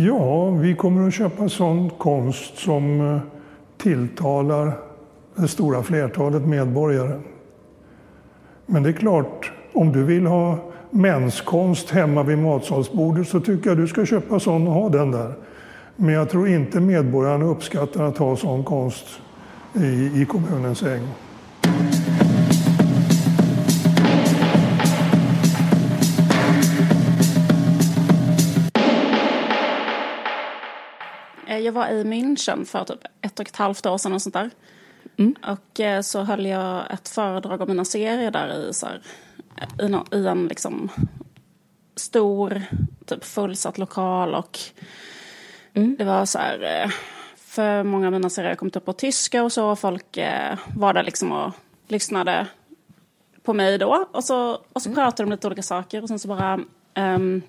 Ja, vi kommer att köpa sån konst som eh, tilltalar det stora flertalet medborgare. Men det är klart, om du vill ha menskonst hemma vid matsalsbordet så tycker jag du ska köpa sån och ha den där. Men jag tror inte medborgarna uppskattar att ha sån konst i, i kommunens ägo. Jag var i München för typ ett och ett halvt år sedan och sånt där. Mm. Och eh, så höll jag ett föredrag om mina serier där i, så här, i, no, i en liksom stor, typ fullsatt lokal och mm. det var så här, eh, för många av mina serier kom upp på tyska och så, folk var där liksom och lyssnade på mig då. Och så, och så mm. pratade de lite olika saker och sen så bara um,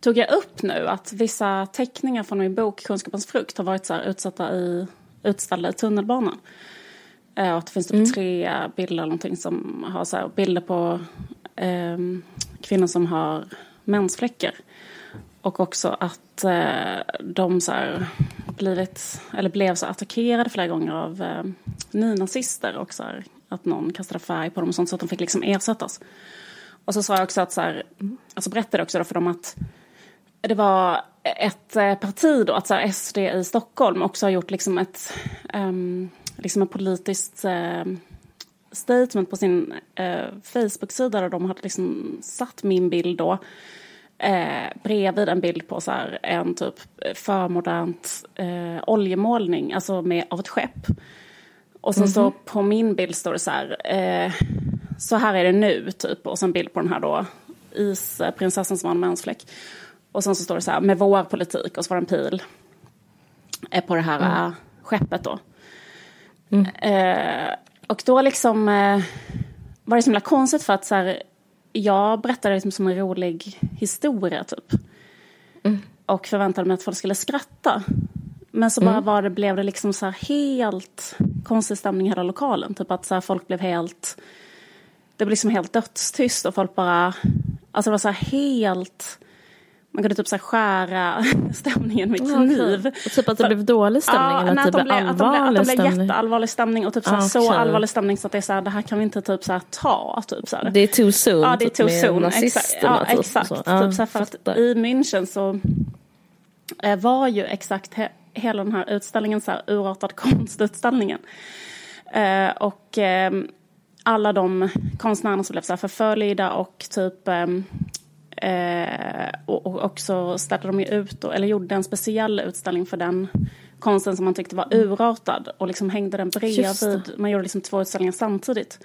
tog jag upp nu att vissa teckningar från min bok Kunskapens frukt har varit så utsatta i, utställda i tunnelbanan. Eh, och att det finns typ mm. tre bilder eller någonting som har så här, bilder på eh, kvinnor som har mensfläckar. Och också att eh, de så här, blivit, eller blev så attackerade flera gånger av eh, nynazister. Och så här, att någon kastade färg på dem och sånt så att de fick liksom ersättas. Och så sa jag också att så här, alltså berättade också då för dem att det var ett eh, parti då, alltså SD i Stockholm, också har gjort liksom ett um, liksom ett politiskt uh, statement på sin uh, Facebook-sida där de hade liksom satt min bild då uh, bredvid en bild på så här, en typ förmodernt uh, oljemålning, alltså med, av ett skepp. Och sen mm -hmm. så på min bild står det så här, uh, så här är det nu typ, och sen bild på den här då isprinsessan som har en mensfläck. Och sen så står det så här, med vår politik, och så var det en pil på det här mm. Äh, skeppet då. Mm. Eh, och då liksom eh, var det så himla konstigt för att så här, jag berättade liksom som en rolig historia typ. Mm. Och förväntade mig att folk skulle skratta. Men så bara mm. var det, blev det liksom så här helt konstig stämning i hela lokalen. Typ att så här, folk blev helt, det blev liksom helt dödstyst och folk bara, alltså det var så här helt man kunde typ så skära stämningen med kniv. Och typ att det blev dålig stämning? Ja, eller att, det blev allvarlig att de blev jätteallvarlig stämning och typ så, okay. så allvarlig stämning så att det är så här, det här kan vi inte typ så ta. Typ så här. Det är too soon. Ja, det är typ too med soon. Exakt, ja, exakt. Så. Ja, typ så här, för att i München så eh, var ju exakt he hela den här utställningen så här urartad konstutställningen. Eh, och eh, alla de konstnärerna som blev så här förföljda och typ ehm, Eh, och, och, också ställde de ut, eller gjorde en speciell utställning för den konsten som man tyckte var urartad och liksom hängde den bredvid. Man gjorde liksom två utställningar samtidigt.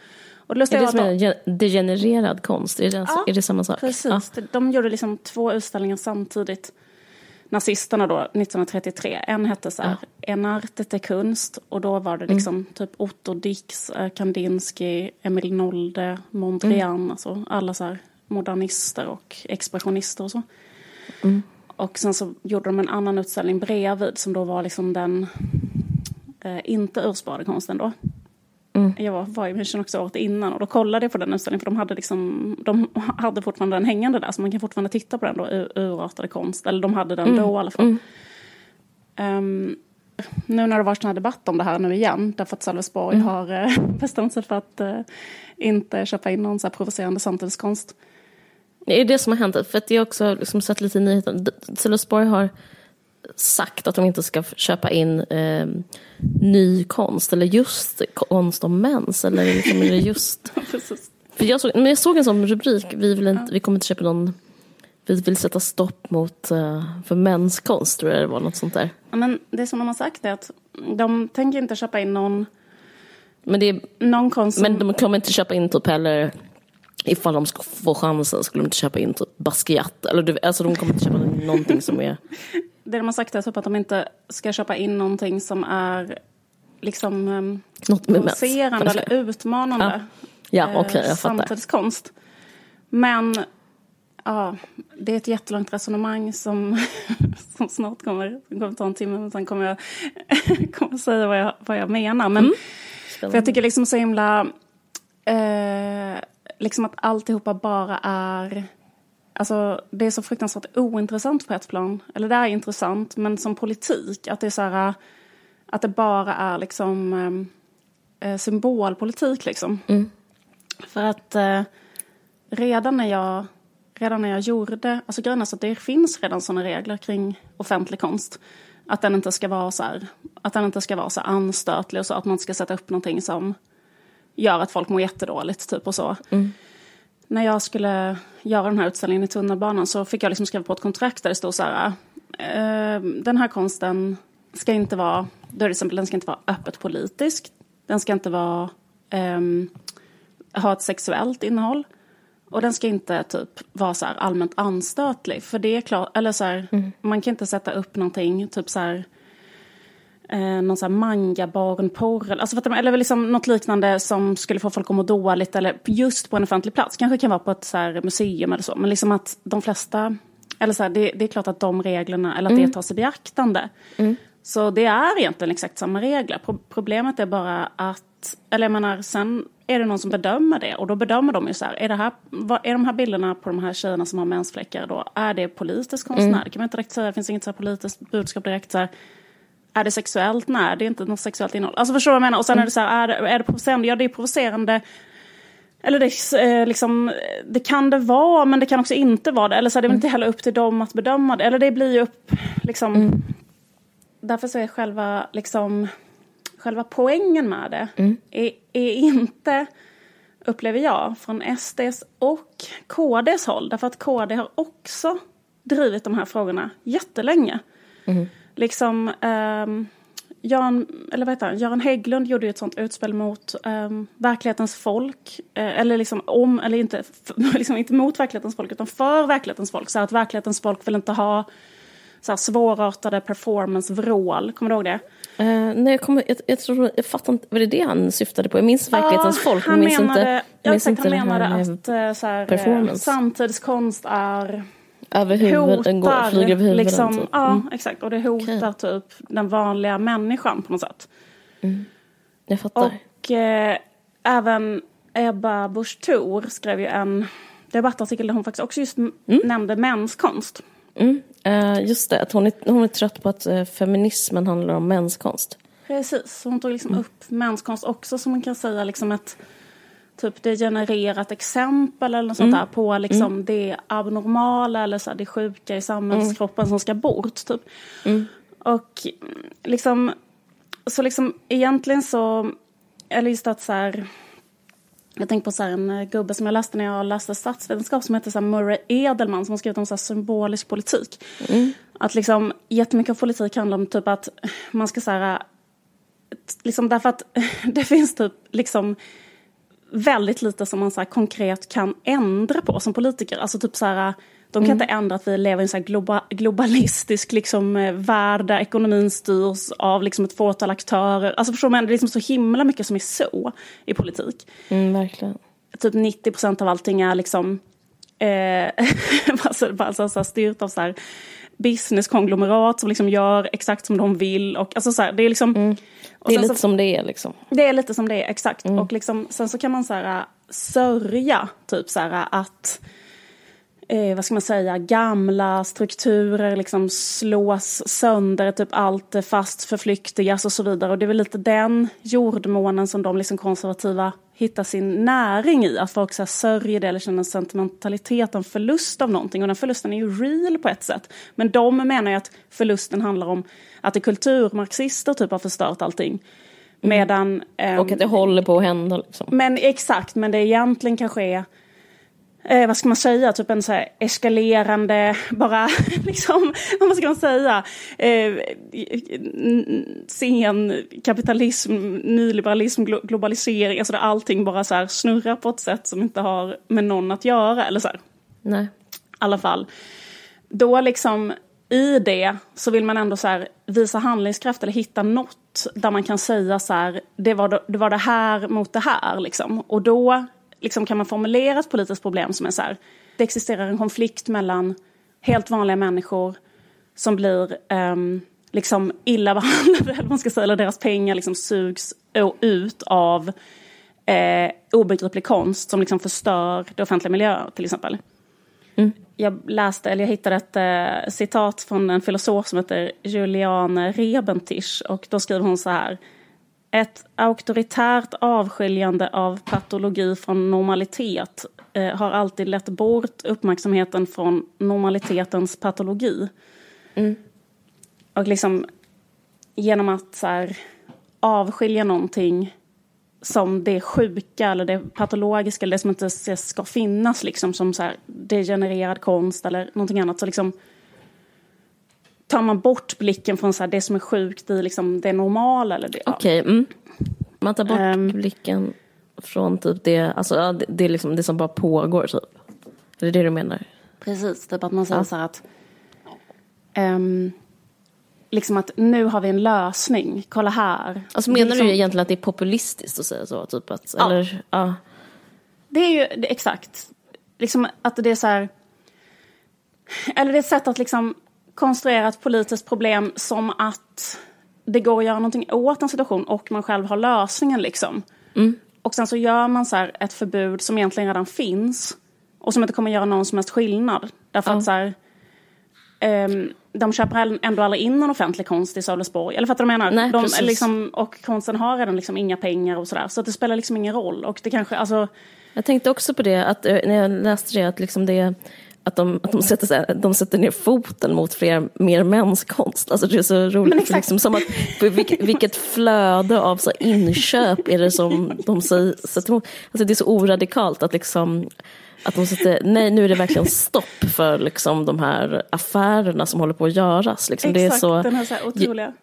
Och det är det som är degenererad konst? Är det, ja, är det samma sak? precis. Ja. De gjorde liksom två utställningar samtidigt. Nazisterna då, 1933. En hette så här, ja. Enartet är kunst. Och då var det liksom mm. typ Otto Dix, Kandinsky, Emil Nolde, Mondrian. Mm. Alltså alla så här modernister och expressionister och så. Mm. Och sen så gjorde de en annan utställning bredvid som då var liksom den eh, inte ursprungliga konsten då. Mm. Jag var, var i München också året innan och då kollade jag på den utställningen för de hade, liksom, de hade fortfarande den hängande där så man kan fortfarande titta på den då, urartade konst. Eller de hade den mm. då i alla fall. Um, nu när det varit sån här debatt om det här nu igen, därför att Sölvesborg mm. har eh, bestämt sig för att eh, inte köpa in någon så här provocerande samtidskonst. Det är det som har hänt. För att jag också liksom sett lite i nyheterna. Sölvesborg har sagt att de inte ska köpa in eh, ny konst eller just konst om mens. Eller liksom, är det just... för jag, såg, men jag såg en sån rubrik, vi, vill inte, vi kommer inte köpa någon vi vill sätta stopp mot uh, för menskonst, tror jag det var något sånt där. Ja, men det som de har sagt är att de tänker inte köpa in någon, men det är, någon konst som... Men de kommer inte köpa in typ heller ifall de ska få chansen skulle de inte köpa in typ Basquiat. Eller, alltså de kommer inte köpa någonting som är... Det de har sagt är typ att de inte ska köpa in någonting som är liksom um, provocerande eller utmanande. Ja, ja okej, okay, jag fattar. Samtidskonst. Men ja, det är ett jättelångt resonemang som, som snart kommer, kommer ta en timme. Men sen kommer jag kommer säga vad jag, vad jag menar. Men, mm. För jag tycker liksom så himla... Eh, liksom att alltihopa bara är alltså det är så fruktansvärt ointressant på ett plan. Eller det är intressant, men som politik, att det är så här, att det bara är liksom eh, symbolpolitik liksom. Mm. För att eh, redan när jag redan när jag gjorde, alltså grejen är så att det finns redan sådana regler kring offentlig konst. Att den inte ska vara så här, att den inte ska vara så anstötlig och så, att man ska sätta upp någonting som gör att folk mår jättedåligt typ och så. Mm. När jag skulle göra den här utställningen i tunnelbanan så fick jag liksom skriva på ett kontrakt där det stod så här, eh, den här konsten ska inte vara, då är det exempel, den ska inte vara öppet politisk, den ska inte vara, eh, ha ett sexuellt innehåll. Och den ska inte typ vara så allmänt anstötlig. För det är klart, eller så här, mm. man kan inte sätta upp någonting, typ så här, eh, någon sån här manga-barnporr, alltså eller liksom något liknande som skulle få folk att må dåligt, eller just på en offentlig plats. Kanske kan vara på ett så museum eller så, men liksom att de flesta, eller så här, det, det, är klart att de reglerna, eller att mm. det tas i beaktande. Mm. Så det är egentligen exakt samma regler. Problemet är bara att, eller jag menar, sen är det någon som bedömer det och då bedömer de ju så här, är, det här, vad, är de här bilderna på de här tjejerna som har mensfläckar då, är det politisk konstnär? Mm. Det kan man inte direkt säga, det finns inget så politiskt budskap direkt så här, är det sexuellt? Nej, det är inte något sexuellt innehåll. Alltså förstår du vad jag menar? Och sen är det så här, är det, är det provocerande? Ja, det är provocerande. Eller det, eh, liksom, det kan det vara, men det kan också inte vara det. Eller så är det mm. inte heller upp till dem att bedöma det. Eller det blir ju upp, liksom. Mm. Därför så är själva, liksom, själva poängen med det mm. är, är inte, upplever jag, från SDs och KDs håll. Därför att KD har också drivit de här frågorna jättelänge. Mm. Liksom, um, Jan, eller vad heter han? Göran Hägglund gjorde ju ett sånt utspel mot um, verklighetens folk. Uh, eller liksom om, eller inte, liksom inte mot verklighetens folk utan för verklighetens folk. Så att verklighetens folk vill inte ha så här svårartade performance-vrål. Kommer du ihåg det? Uh, nej, jag, kommer, jag, jag, tror, jag fattar inte, var det det han syftade på? Jag minns verklighetens uh, folk, men minns menade, inte, jag minns inte han menade att uh, så här, performance. samtidskonst är över huvudet, hotar, flyger över huvudet. Liksom, typ. Ja, mm. exakt. Och det hotar okay. typ den vanliga människan på något sätt. Mm. Jag fattar. Och eh, även Ebba Busch Thor skrev ju en debattartikel där hon faktiskt också just mm. nämnde mänskonst. Mm. Uh, just det, att hon är, hon är trött på att uh, feminismen handlar om mänskonst. Precis, hon tog liksom mm. upp mänskonst också som man kan säga liksom ett typ degenererat exempel eller något mm. sånt där på liksom mm. det abnormala eller så här, det sjuka i samhällskroppen mm. som ska bort. Typ. Mm. Och liksom, så liksom egentligen så, eller just att så här, jag tänker på så en eh, gubbe som jag läste när jag läste statsvetenskap som heter så Murray Edelman som har skrivit om så symbolisk politik. Mm. Att liksom jättemycket av politik handlar om typ att man ska så här, liksom därför att det finns typ liksom väldigt lite som man så konkret kan ändra på som politiker. Alltså typ så här, de kan mm. inte ändra att vi lever i en så globa, globalistisk liksom, eh, värld där ekonomin styrs av liksom, ett fåtal aktörer. Alltså förstår man, det är liksom så himla mycket som är så i politik. Mm, verkligen. Typ 90 procent av allting är liksom eh, alltså, alltså, så styrt av så här, businesskonglomerat som liksom gör exakt som de vill. Och, alltså, så här, det är liksom... Mm. Det är lite så, som det är liksom. Det är lite som det är, exakt. Mm. Och liksom, sen så kan man så här, sörja, typ så här att eh, vad ska man säga, gamla strukturer liksom slås sönder, typ allt fast förflyktigas och så vidare. Och det är väl lite den jordmånen som de liksom konservativa hittar sin näring i. Att folk så här sörjer det eller känner en sentimentalitet, en förlust av någonting. Och den förlusten är ju real på ett sätt. Men de menar ju att förlusten handlar om att det kulturmarxister typ har förstört allting. Mm. Medan... Um, och att det håller på att hända. Liksom. Men exakt, men det egentligen kanske är eh, vad ska man säga, typ en så här eskalerande, bara liksom, vad ska man säga, eh, sen kapitalism, nyliberalism, globalisering, alltså där allting bara så här snurrar på ett sätt som inte har med någon att göra, eller så här. Nej. I alla fall. Då liksom i det så vill man ändå så här visa handlingskraft eller hitta något där man kan säga så här, det var det, var det här mot det här liksom. Och då liksom kan man formulera ett politiskt problem som är så här, det existerar en konflikt mellan helt vanliga människor som blir um, liksom illa behandlade, eller man ska säga, eller deras pengar liksom sugs ut av eh, obegriplig konst som liksom förstör det offentliga miljöer till exempel. Mm. jag läste, eller jag hittade ett eh, citat från en filosof som heter Juliane Rebentisch och då skriver hon så här. Ett auktoritärt avskiljande av patologi från normalitet eh, har alltid lett bort uppmärksamheten från normalitetens patologi. Mm. Och liksom genom att så här, avskilja någonting som det sjuka eller det patologiska eller det som inte ska finnas liksom som så här degenererad konst eller någonting annat så liksom tar man bort blicken från så här, det som är sjukt i liksom det normala eller det. Okej, okay, mm. man tar bort Ehm. blicken från typ det, alltså ja, det, det är liksom det som bara pågår typ. Är det det du menar? Precis, typ att man säger Ja. så här att ehm, liksom att nu har vi en lösning, kolla här. Alltså menar liksom- du egentligen att det är populistiskt att säga så? Typ att, Ja. eller, ja. Det är ju det, exakt. Liksom att det är så här... Eller det är ett sätt att liksom konstruera ett politiskt problem som att det går att göra någonting åt en situation och man själv har lösningen liksom. Och sen så gör man så här ett förbud som egentligen redan finns och som inte kommer göra någon som helst skillnad. Därför Ja. att så här, ehm, de köper ändå aldrig in någon offentlig konst i Sölvesborg. Eller fattar du vad jag menar? Nej, de, liksom, och konsten har redan liksom inga pengar och sådär. Så att det spelar liksom ingen roll. Och det kanske, alltså... Jag tänkte också på det, att, eh, när jag läste det, att, liksom det, att, de, att de, sätter, så här, de sätter ner foten mot fler, mer mänskonst. Alltså det är så roligt, exakt. liksom, som att, vilket, vilket flöde av så inköp är det som de säger, sätter emot. Alltså det är så oradikalt att liksom att de sätter, nej nu är det verkligen stopp för liksom, de här affärerna som håller på att göras. Liksom. Det är Exakt, så, den här, så här otroliga...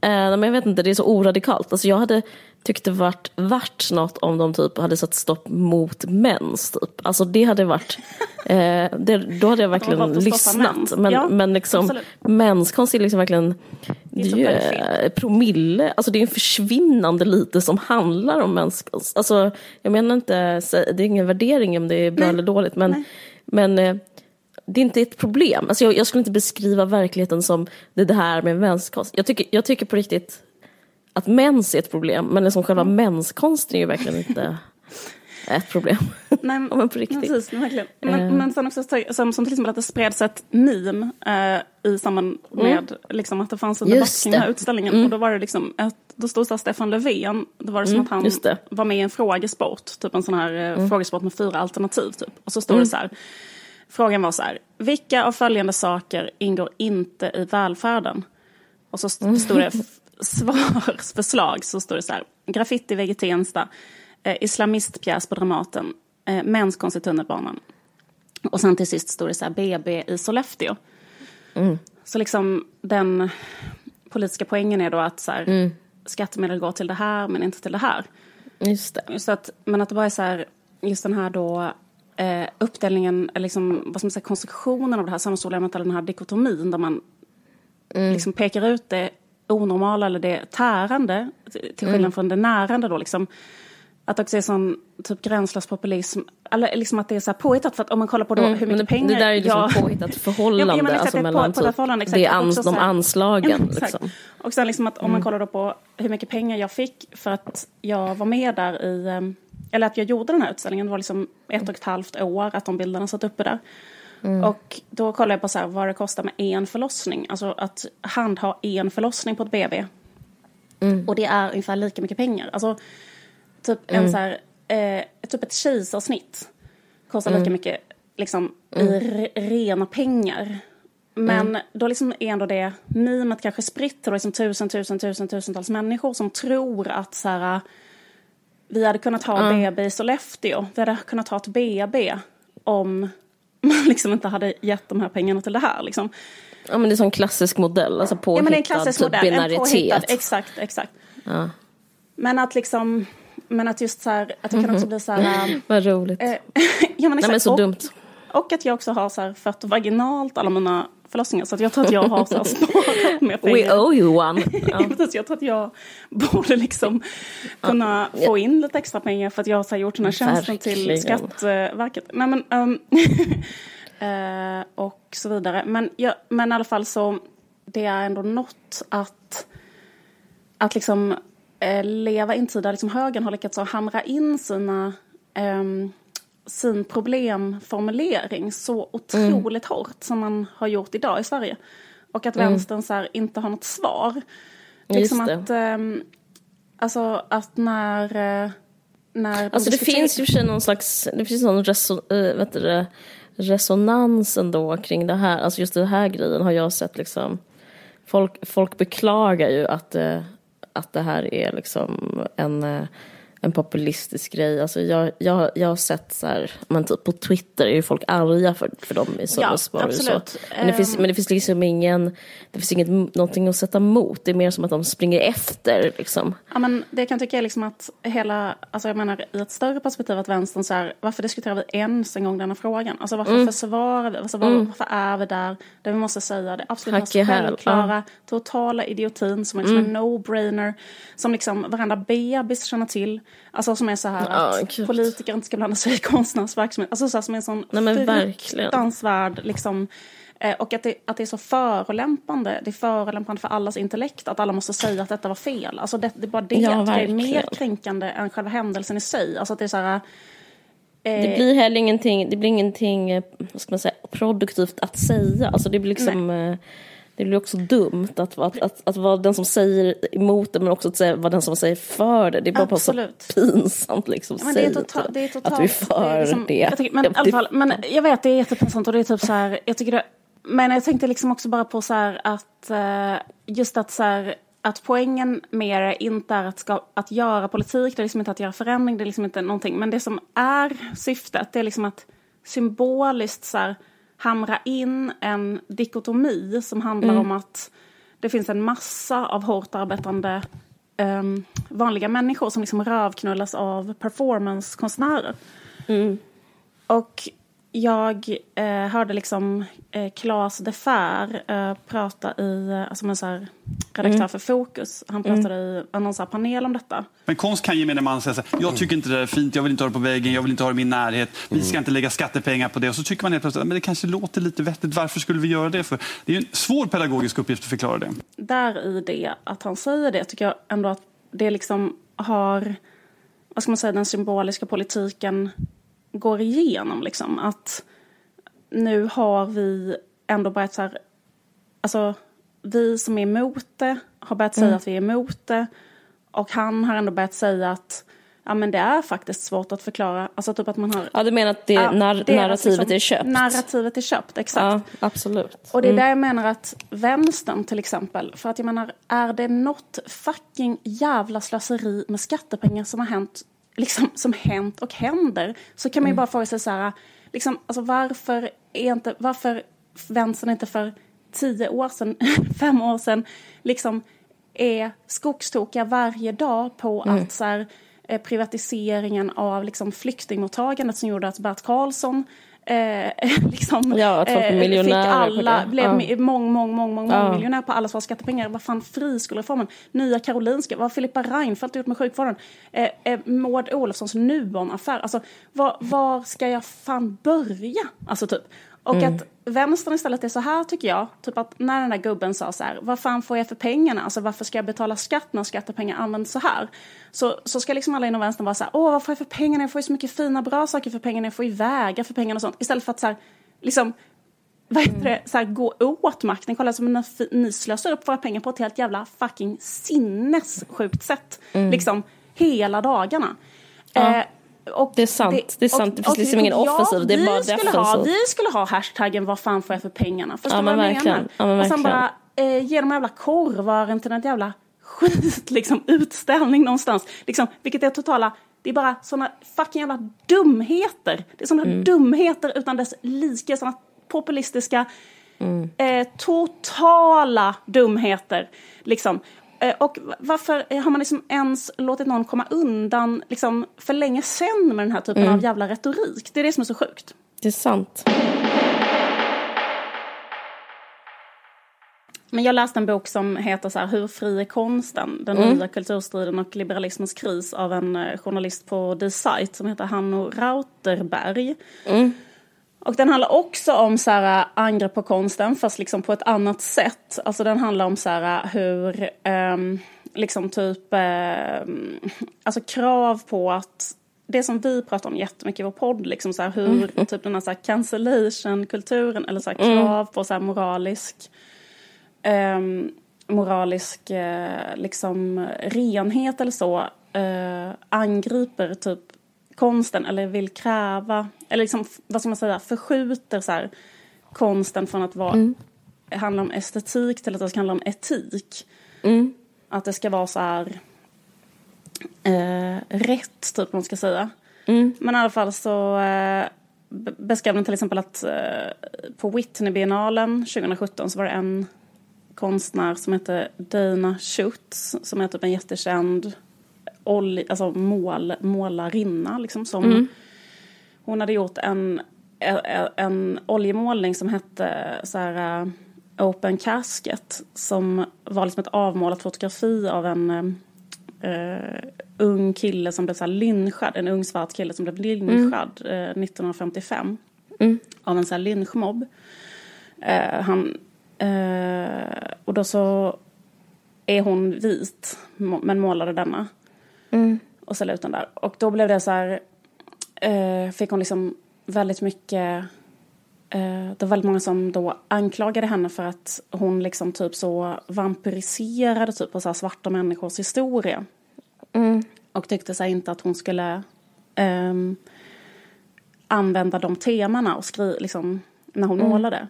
Eh, men jag vet inte, det är så oradikalt. Alltså jag hade tyckt det varit värt något om de typ hade satt stopp mot mens. Typ. Alltså det hade varit, eh, det, då hade jag verkligen lyssnat. Men, Ja, men liksom, absolut. menskonst är liksom verkligen, det är ju eh, promille, alltså det är en försvinnande lite som handlar om menskonst. Alltså jag menar inte, det är ingen värdering om det är bra Nej. eller dåligt, men, Nej. men eh, det är inte ett problem. Alltså jag, jag skulle inte beskriva verkligheten som det, det här med menskonst. Jag tycker, jag tycker på riktigt att mens är ett problem, men liksom själva Mm. menskonsten är ju verkligen inte ett problem. Nej, Ja, men på riktigt. Precis, verkligen. Men, Eh. men sen också så- som, som till exempel att det spreds ett meme eh, i samband med liksom, att det fanns en Mm. debatt kring den här det. utställningen. Och då var det liksom, ett, då stod här Stefan Löfven, då var det som Mm, att han det. Mm. var med i en frågesport, typ en sån här eh, frågesport med fyra alternativ typ. Och så står det så här, frågan var så här, vilka av följande saker ingår inte i välfärden? Och så st- stod det svarsförslag, så står det så här, graffiti i Tensta, eh, islamistpjäs på Dramaten, eh, menskonst i tunnelbanan. Och sen till sist står det så här, BB i Sollefteå. Så liksom den politiska poängen är då att så här, skattemedel går till det här men inte till det här. Just det. Just att, men att det bara är så här, just den här då eh, uppdelningen, eller liksom, vad ska man säga, konstruktionen av det här samhällsproblemet, eller den här dikotomin där man liksom pekar ut det onormala eller det tärande, till skillnad från det närande då liksom. Att det också är sån typ gränslös populism, eller liksom att det är så här påhittat för att om man kollar på då hur Mm, Men mycket det, pengar... det där är ju liksom Ja. påhittat förhållande, Ja, men exakt, alltså det mellan typ, förhållande, exakt. det är ans, de här- anslagen. Ja, liksom. Och sen liksom att om man kollar då på hur mycket pengar jag fick för att jag var med där i, eh, eller att jag gjorde den här utställningen, det var liksom ett och ett halvt år att de bilderna satt uppe där. Och då kollade jag på så här, vad det kostar med en förlossning, alltså att handha en förlossning på ett BB. Och det är ungefär lika mycket pengar. Alltså typ en så här, eh, typ ett kejsarsnitt kostar lika mycket liksom, i re- rena pengar. Men då liksom är ändå det mimet kanske spritt till liksom tusen, tusen, tusen, tusentals människor som tror att så här, vi hade kunnat ha BB i Sollefteå, vi hade kunnat ha ett BB om man liksom inte hade gett de här pengarna till det här. Liksom. Ja men det är en klassisk modell, alltså Ja, påhittad men det är en klassisk typ modell, en påhittad, exakt, exakt. Ja. Men att liksom, men att just så här, att det kan också bli så här, Vad roligt. eh, ja men Nej exakt. men så och, dumt. och att jag också har så här fött vaginalt alla mina förlossningar, så att jag tror att jag har så sparat mer pengar. We owe you one. Ja. Precis, jag tror att jag borde liksom kunna få in lite extra pengar för att jag har så gjort den här tjänsten till Verkligen. Skatteverket. Nej, men, eh, och så vidare. Men, ja, men i alla fall så, det är ändå något att, att liksom eh, leva i en tid där liksom högern har lyckats hamra in sina, ehm, sin problemformulering så otroligt hårt som man har gjort idag i Sverige. Och att vänstern så här, inte har något svar. Liksom det. att, ehm, alltså att när, eh, när Alltså det finns ju för sig någon slags, det finns någon reso, äh, vet du, det, resonans ändå kring det här. Alltså just den här grejen har jag sett liksom. Folk, folk beklagar ju att, eh, att det här är liksom en, eh, en populistisk grej. Alltså jag, jag, jag har sett så här, men typ på Twitter är ju folk arga för, för dem i Sölvesborg. och så. Men det, finns, Ehm. men det finns liksom ingen, det finns inget, någonting att sätta emot. Det är mer som att de springer efter liksom. Ja, men det kan jag tycka är liksom att hela, alltså jag menar i ett större perspektiv att vänstern så här, varför diskuterar vi ens en gång denna frågan? Alltså varför Mm. försvarar vi, alltså, var, varför är vi där, där vi måste säga det absolut mest självklara, totala idiotin som är liksom Mm. en no-brainer, som liksom varenda bebis känner till, alltså som är så här Ja, att gud. politiker inte ska blanda sig i konstnärs verksamhet, alltså så här, som är en sån Nej, fruktansvärd liksom eh, och att det, att det är så förolämpande, det är förolämpande för allas intellekt att alla måste säga att detta var fel. Alltså det, det är bara det, Ja, att det är mer kränkande än själva händelsen i sig. Alltså att det är så här, Det blir heller ingenting, det blir ingenting eh, vad ska man säga, produktivt att säga. Alltså det blir liksom, eh, det blir också dumt att, att, att, att vara den som säger emot det men också att säga, vara den som säger för det. Det är bara, bara så pinsamt liksom. Ja, men det, är total, det är totalt... att du är för är liksom- det. Jag tycker, men, alla fall, men jag vet, det är jättepinsamt och det är typ så här, jag tycker det, men jag tänkte liksom också bara på så här att, eh, just att så här, att poängen med det inte är att, ska, att göra politik, det är liksom inte att göra förändring, det är liksom inte någonting, men det som är syftet, det är liksom att symboliskt så här, hamra in en dikotomi som handlar om att det finns en massa av hårt arbetande ehm, vanliga människor som liksom rövknullas av performancekonstnärer. Och jag eh, hörde liksom eh, Claes de Fer eh, prata i, eh, alltså en så här redaktör för Fokus, han pratade i en sån här panel om detta. Men konst kan gemene man säga så här, jag tycker inte det är fint, jag vill inte ha det på väggen, jag vill inte ha det i min närhet, vi ska inte lägga skattepengar på det. Och så tycker man helt plötsligt, men det kanske låter lite vettigt, varför skulle vi göra det för? Det är ju en svår pedagogisk uppgift att förklara det. där i det, att han säger det, tycker jag ändå att det liksom har, vad ska man säga, den symboliska politiken går igenom liksom. Att nu har vi ändå börjat så här, alltså vi som är emot det har börjat säga att vi är emot det. Och han har ändå börjat säga att ja, men det är faktiskt svårt att förklara. Alltså typ att man har... Ja, du menar att det, Ja, nar- deras narrativet liksom- är köpt? Narrativet är köpt, exakt. Ja, absolut. Och det är där jag menar att vänstern till exempel, för att jag menar, är det något fucking jävla slöseri med skattepengar som har hänt, liksom som hänt och händer, så kan man ju bara fråga sig så här, liksom, alltså varför är inte, varför vänstern inte för tio år sedan, fem år sedan, liksom är skogstokiga varje dag på att så här, eh, privatiseringen av liksom flyktingmottagandet som gjorde att Bert Karlsson eh, liksom, Ja, att folk blev fick alla, blev Ja. mång, mång, mång, mång, Ja. miljonär på allas våra skattepengar. Vad fan friskolereformen, Nya Karolinska, vad har Filippa Reinfeldt gjort med sjukvården? Eh, eh, Maud Olofssons Nuon-affär. Alltså, var, var ska jag fan börja? Alltså typ. Och Mm. att vänstern istället är så här tycker jag. Typ att när den där gubben sa så här, vad fan får jag för pengarna? Alltså varför ska jag betala skatt när skattepengar används så här? Så, så ska liksom alla inom vänstern vara så här, åh vad får jag för pengarna? Jag får ju så mycket fina bra saker för pengarna, jag får ju vägar för pengarna och sånt. Istället för att så här, liksom vad heter det, så här, gå åt makten. Kolla som ni, ni slösar upp våra pengar på ett helt jävla fucking sinnessjukt sätt. Liksom hela dagarna. Eh, och Det är sant, det är sant. Det finns liksom ingen offensiv, det är vi bara skulle ha, defensiv. Vi skulle ha hashtaggen vad fan får jag för pengarna? Förstår Ja, du vad men jag verkligen. menar? Ja, men och sen bara eh, ge de jävla korvaren till en jävla skit, liksom utställning någonstans. Liksom, vilket är totala, det är bara såna fucking jävla dumheter. Det är såna Mm. dumheter utan dess like, såna populistiska, Mm. eh, totala dumheter. Liksom. Eh, och varför eh, har man liksom ens låtit någon komma undan liksom, för länge sedan med den här typen Mm. av jävla retorik? Det är det som är så sjukt. Det är sant. Men jag läste en bok som heter så här, Hur fri är konsten? Den nya kulturstriden och liberalismens kris av en eh, journalist på Die Zeit som heter Hanno Rauterberg. Och den handlar också om så här, angrepp på konsten fast liksom på ett annat sätt. Alltså den handlar om så här, hur ehm, liksom typ ehm, alltså krav på att det som vi pratar om jättemycket i vår podd, liksom så här, hur Mm. typ den här, så här cancellation-kulturen eller så här, krav på så här, moralisk ehm, moralisk eh, liksom renhet eller så eh, angriper typ konsten eller vill kräva, eller liksom, vad ska man säga, förskjuter så här, konsten från att vara, handla om estetik till att det ska handla om etik. Att det ska vara så här eh, rätt, typ man ska säga. Men i alla fall så eh, be- beskrev den till exempel att eh, på Whitney-biennalen 2017 så var det en konstnär som heter Dana Schutz som är typ en jättekänd alltså mål, målarinna liksom som hon hade gjort en, en, en oljemålning som hette så här eh, Open Casket som var liksom ett avmålat fotografi av en eh, ung kille som blev så här lynchad, en ung svart kille som blev lynchad eh, 1955 av en så här lynchmobb. Eh, han, och då så är hon vit, men målade denna. Och ställde ut den där. Och då blev det så här, eh, fick hon liksom väldigt mycket Eh, det var väldigt många som då anklagade henne för att hon liksom typ så vampyriserade typ på så svarta människors historia. Och tyckte sig inte att hon skulle ehm, använda de temana och skri liksom, när hon målade.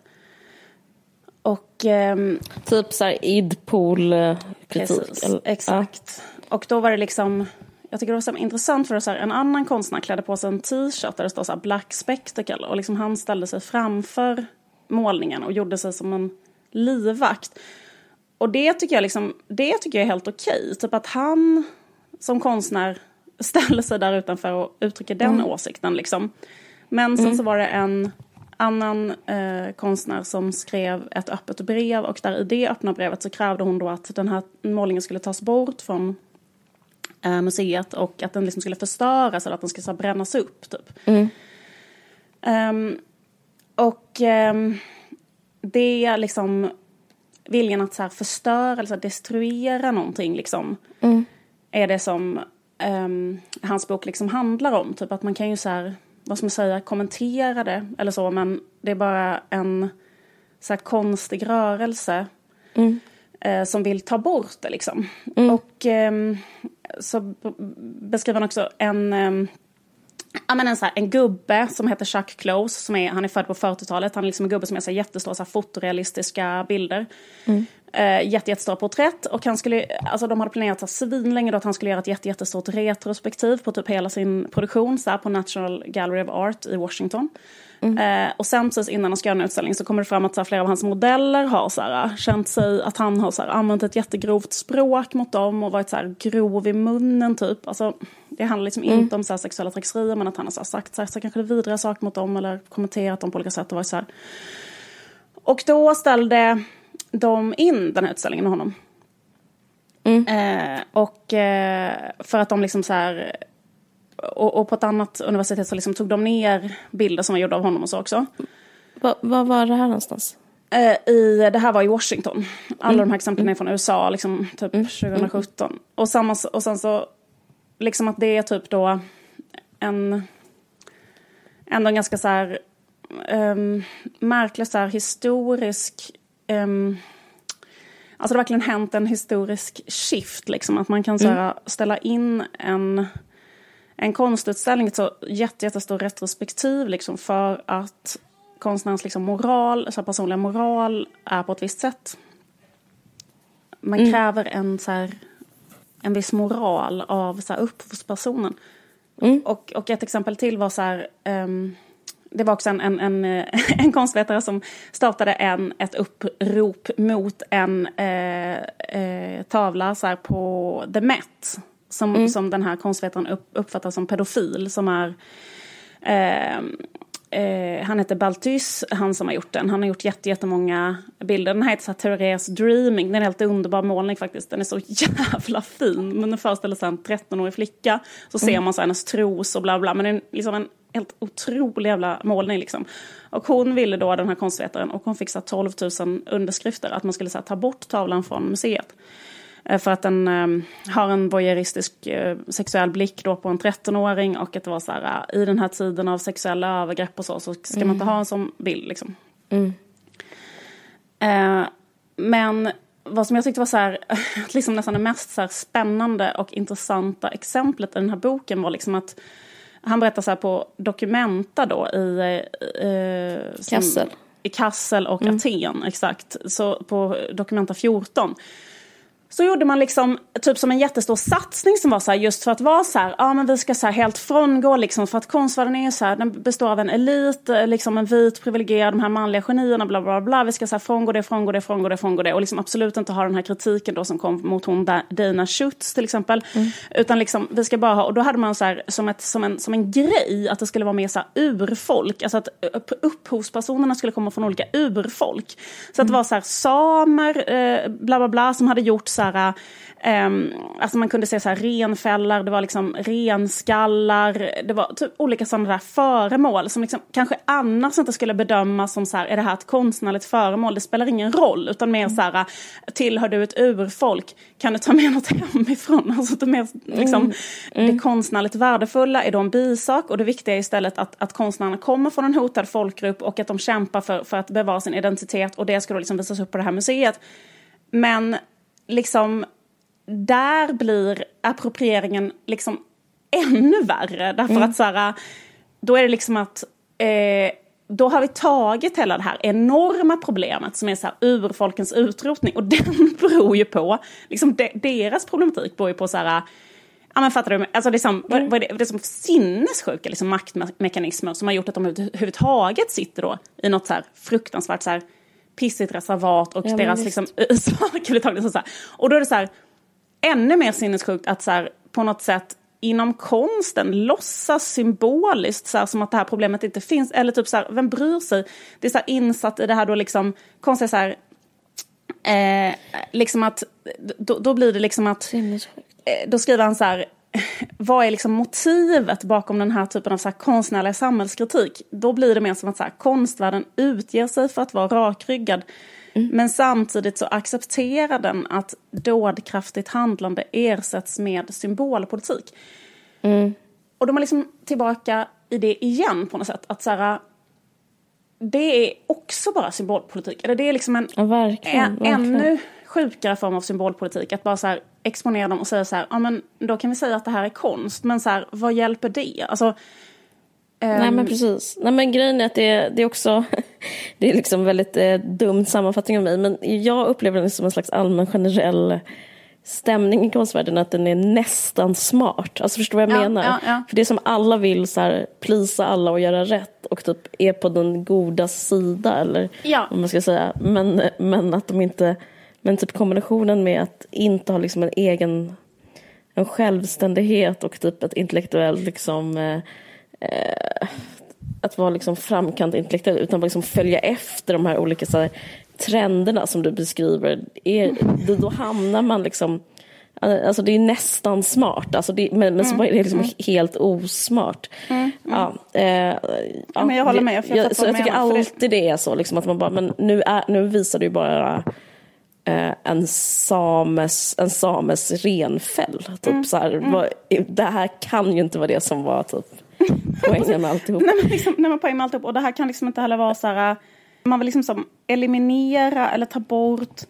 Och ehm, Typ så här idpol-kritik. Precis, eller- exakt. Och då var det liksom, jag tycker det var så intressant för att så här, en annan konstnär klädde på sig en t-shirt där det står så här Black Spectacle och liksom han ställde sig framför målningen och gjorde sig som en livvakt. Och det tycker jag, liksom, det tycker jag är helt okej. Typ att han som konstnär ställer sig där utanför och uttrycker den åsikten. Liksom. Men sen så var det en annan eh, konstnär som skrev ett öppet brev och där i det öppna brevet så krävde hon då att den här målningen skulle tas bort från eh, museet och att den liksom skulle förstöras eller att den skulle så här, brännas upp. Typ. Ehm, och ehm, det är liksom viljan att så här, förstöra eller så här, destruera någonting liksom. Är det som ehm, hans bok liksom handlar om. Typ att man kan ju så här, vad ska man säga, kommentera det eller så men det är bara en så här, konstig rörelse eh, som vill ta bort det liksom. Och ehm, så beskriver han också en Ja, men en, så här, en gubbe som heter Chuck Close, som är, han är född på 40-talet. Han är liksom en gubbe som så här jättestora så här, fotorealistiska bilder. Eh, jätte, jättestora porträtt. Och han skulle, alltså, de hade planerat så här, svinlänge då att han skulle göra ett jätte, jättestort retrospektiv på typ hela sin produktion så här, på National Gallery of Art i Washington. Eh, och sen precis innan han ska göra en utställning så kommer det fram att så här, flera av hans modeller har så här, känt sig att han har så här, använt ett jättegrovt språk mot dem och varit så här, grov i munnen typ. Alltså, det handlar liksom inte om så här, sexuella trakasserier men att han har så sagt så här, så kanske vidriga saker mot dem eller kommenterat dem på olika sätt. Och, varit så här. och då ställde de in den här utställningen med honom. Eh, och eh, för att de liksom så här och, och på ett annat universitet så liksom tog de ner bilder som var gjorda av honom och så också. Va- Var det här någonstans? Eh, i, det här var i Washington. Alla de här exemplen är från USA, liksom, typ 2017. Och, samma, och sen så, liksom att det är typ då en, ändå en ganska så här um, märklig så här historisk, um, alltså det har verkligen hänt en historisk shift, liksom att man kan så här, ställa in en en konstutställning, ett så jätte, jättestor retrospektiv liksom för att konstnärens liksom moral, så personliga moral är på ett visst sätt. Man kräver en, så här, en viss moral av så här, upphovspersonen. Och, och ett exempel till var så här, ehm, det var också en, en, en, en konstvetare som startade en, ett upprop mot en eh, eh, tavla så på The Met. Som, som den här konstvetaren upp, uppfattar som pedofil. Som är, eh, eh, han heter Balthus, han som har gjort den. Han har gjort jätte, jättemånga bilder. Den här heter så här, Therese Dreaming. Den är en helt underbar målning faktiskt. Den är så jävla fin. Men den föreställer sig en 13-årig flicka. Så ser man så här hennes tros och bla bla. Men det är liksom en helt otrolig jävla målning liksom. Och hon ville då, den här konstvetaren, och hon fick så här 12 000 underskrifter att man skulle så här, ta bort tavlan från museet. Eh, för att den eh, har en voyeuristisk eh, sexuell blick då på en 13-åring och att det var så här, eh, i den här tiden av sexuella övergrepp och så, så ska man inte ha en sån bild liksom. Eh, men vad som jag tyckte var så här, liksom nästan det mest så här spännande och intressanta exemplet i den här boken var liksom att han berättar så här på Documenta då i... Eh, som- Kassel. I Kassel och Aten, exakt. Så på Documenta 14. Så gjorde man liksom typ som en jättestor satsning som var så här just för att vara så här, ja men vi ska så här helt frångå liksom för att konstvärlden är så här, den består av en elit, eh, liksom en vit privilegierad, de här manliga genierna, bla bla bla, vi ska så här frångå det, frångå det, frångå det, frångå det. Och liksom absolut inte ha den här kritiken då som kom mot hon Da- Dana Schutz till exempel. Utan liksom vi ska bara ha, och då hade man så här som, ett, som, en, som en grej att det skulle vara mer så här urfolk, alltså att upp- upphovspersonerna skulle komma från olika urfolk. Så att det var så här samer, eh, bla bla bla, som hade gjort så här, ehm, alltså man kunde se så här renfällar, det var liksom renskallar, det var typ olika sådana där föremål som liksom kanske annars inte skulle bedömas som så här, är det här ett konstnärligt föremål? Det spelar ingen roll, utan mer så här, tillhör du ett urfolk, kan du ta med något hemifrån? Alltså det, mer, liksom, det konstnärligt värdefulla är då en bisak och det viktiga är istället att, att konstnärerna kommer från en hotad folkgrupp och att de kämpar för, för att bevara sin identitet och det ska då liksom visas upp på det här museet. Men liksom där blir approprieringen liksom ännu värre. Därför att så här, då är det liksom att eh, då har vi tagit hela det här enorma problemet som är så här urfolkens utrotning och den beror ju på, liksom de, deras problematik beror ju på så här Ja men fattar du? Alltså liksom, vad, vad är det, det är som sinnessjuka liksom maktmekanismer som har gjort att de överhuvudtaget sitter då i något så här fruktansvärt så här pissigt reservat och Ja, deras liksom så här. Och då är det så här ännu mer sinnessjukt att så här, på något sätt inom konsten låtsas symboliskt så här, som att det här problemet inte finns. Eller typ så här, vem bryr sig? Det är så här insatt i det här då liksom, konst är så här, eh, liksom att, då, då blir det liksom att eh, då skriver han så här, vad är liksom motivet bakom den här typen av så här konstnärlig samhällskritik? Då blir det mer som att så här, konstvärlden utger sig för att vara rakryggad. Men samtidigt så accepterar den att dådkraftigt handlande ersätts med symbolpolitik. Och de är liksom tillbaka i det igen på något sätt. Att så här, det är också bara symbolpolitik. Eller det är liksom en Ja, verkligen. en, verkligen. ännu sjukare form av symbolpolitik. Att bara så här exponera dem och säga så här, ja men då kan vi säga att det här är konst. Men så här, vad hjälper det? Alltså, Nej ehm, men precis. Nej men grejen är att det, det är också, det är liksom väldigt eh, dum sammanfattning av mig, men jag upplever den som en slags allmän generell stämning i konstvärlden, att den är nästan smart. Alltså förstår du vad jag Ja, menar? ja, ja. För det är som alla vill så här, plisa alla och göra rätt och typ är på den goda sida eller Ja. vad man ska säga. Men, men att de inte, men typ kombinationen med att inte ha liksom en egen en självständighet och typ ett intellektuellt liksom eh, eh, att vara liksom framkant intellektuell utan bara liksom följa efter de här olika så här, trenderna som du beskriver. Är, då, hamnar man liksom Alltså det är nästan smart, alltså det, men, men så Mm. är det liksom helt osmart. Ja, eh, ja, men jag håller med, jag fattar så jag tycker för det- alltid det är så, liksom, att man bara, men nu, är, nu visar du ju bara eh, en, sames, en sames renfäll. Typ, Mm, så här, vad, det här kan ju inte vara det som var typ, poängen med alltihop. nej, men liksom, nej, men poäng med alltihop. Och det här kan liksom inte heller vara så här, man vill liksom som eliminera eller ta bort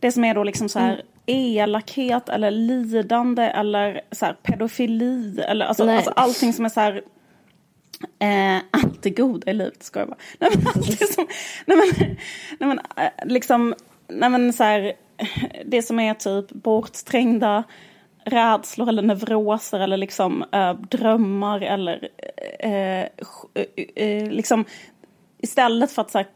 det som är då liksom så här elakhet eller lidande eller så här pedofili eller alltså, Nej. alltså allting som är så här Eh, allt det goda i livet, ska jag bara. Nej men, allt det som, nej men, nej men eh, liksom, nej men så här, det som är typ bortträngda rädslor eller neuroser eller liksom eh, drömmar eller eh, eh, liksom istället för att så här,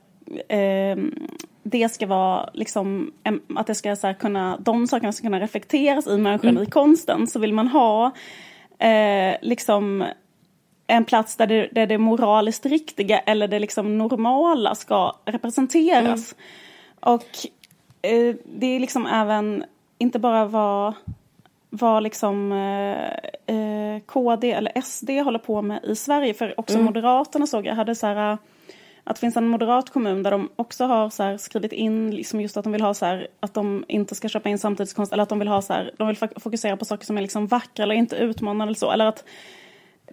det ska vara liksom, att det ska så här, kunna, de sakerna ska kunna reflekteras i människan i konsten så vill man ha liksom en plats där det, där det moraliskt riktiga eller det liksom normala ska representeras. Och eh, det är liksom även, inte bara vad, vad liksom eh, eh, KD eller SD håller på med i Sverige, för också Moderaterna såg jag hade så här att det finns en moderat kommun där de också har så här, skrivit in liksom just att de vill ha så här, att de inte ska köpa in samtidskonst eller att de vill ha så här, de vill fokusera på saker som är liksom vackra eller inte utmanande eller så. Eller att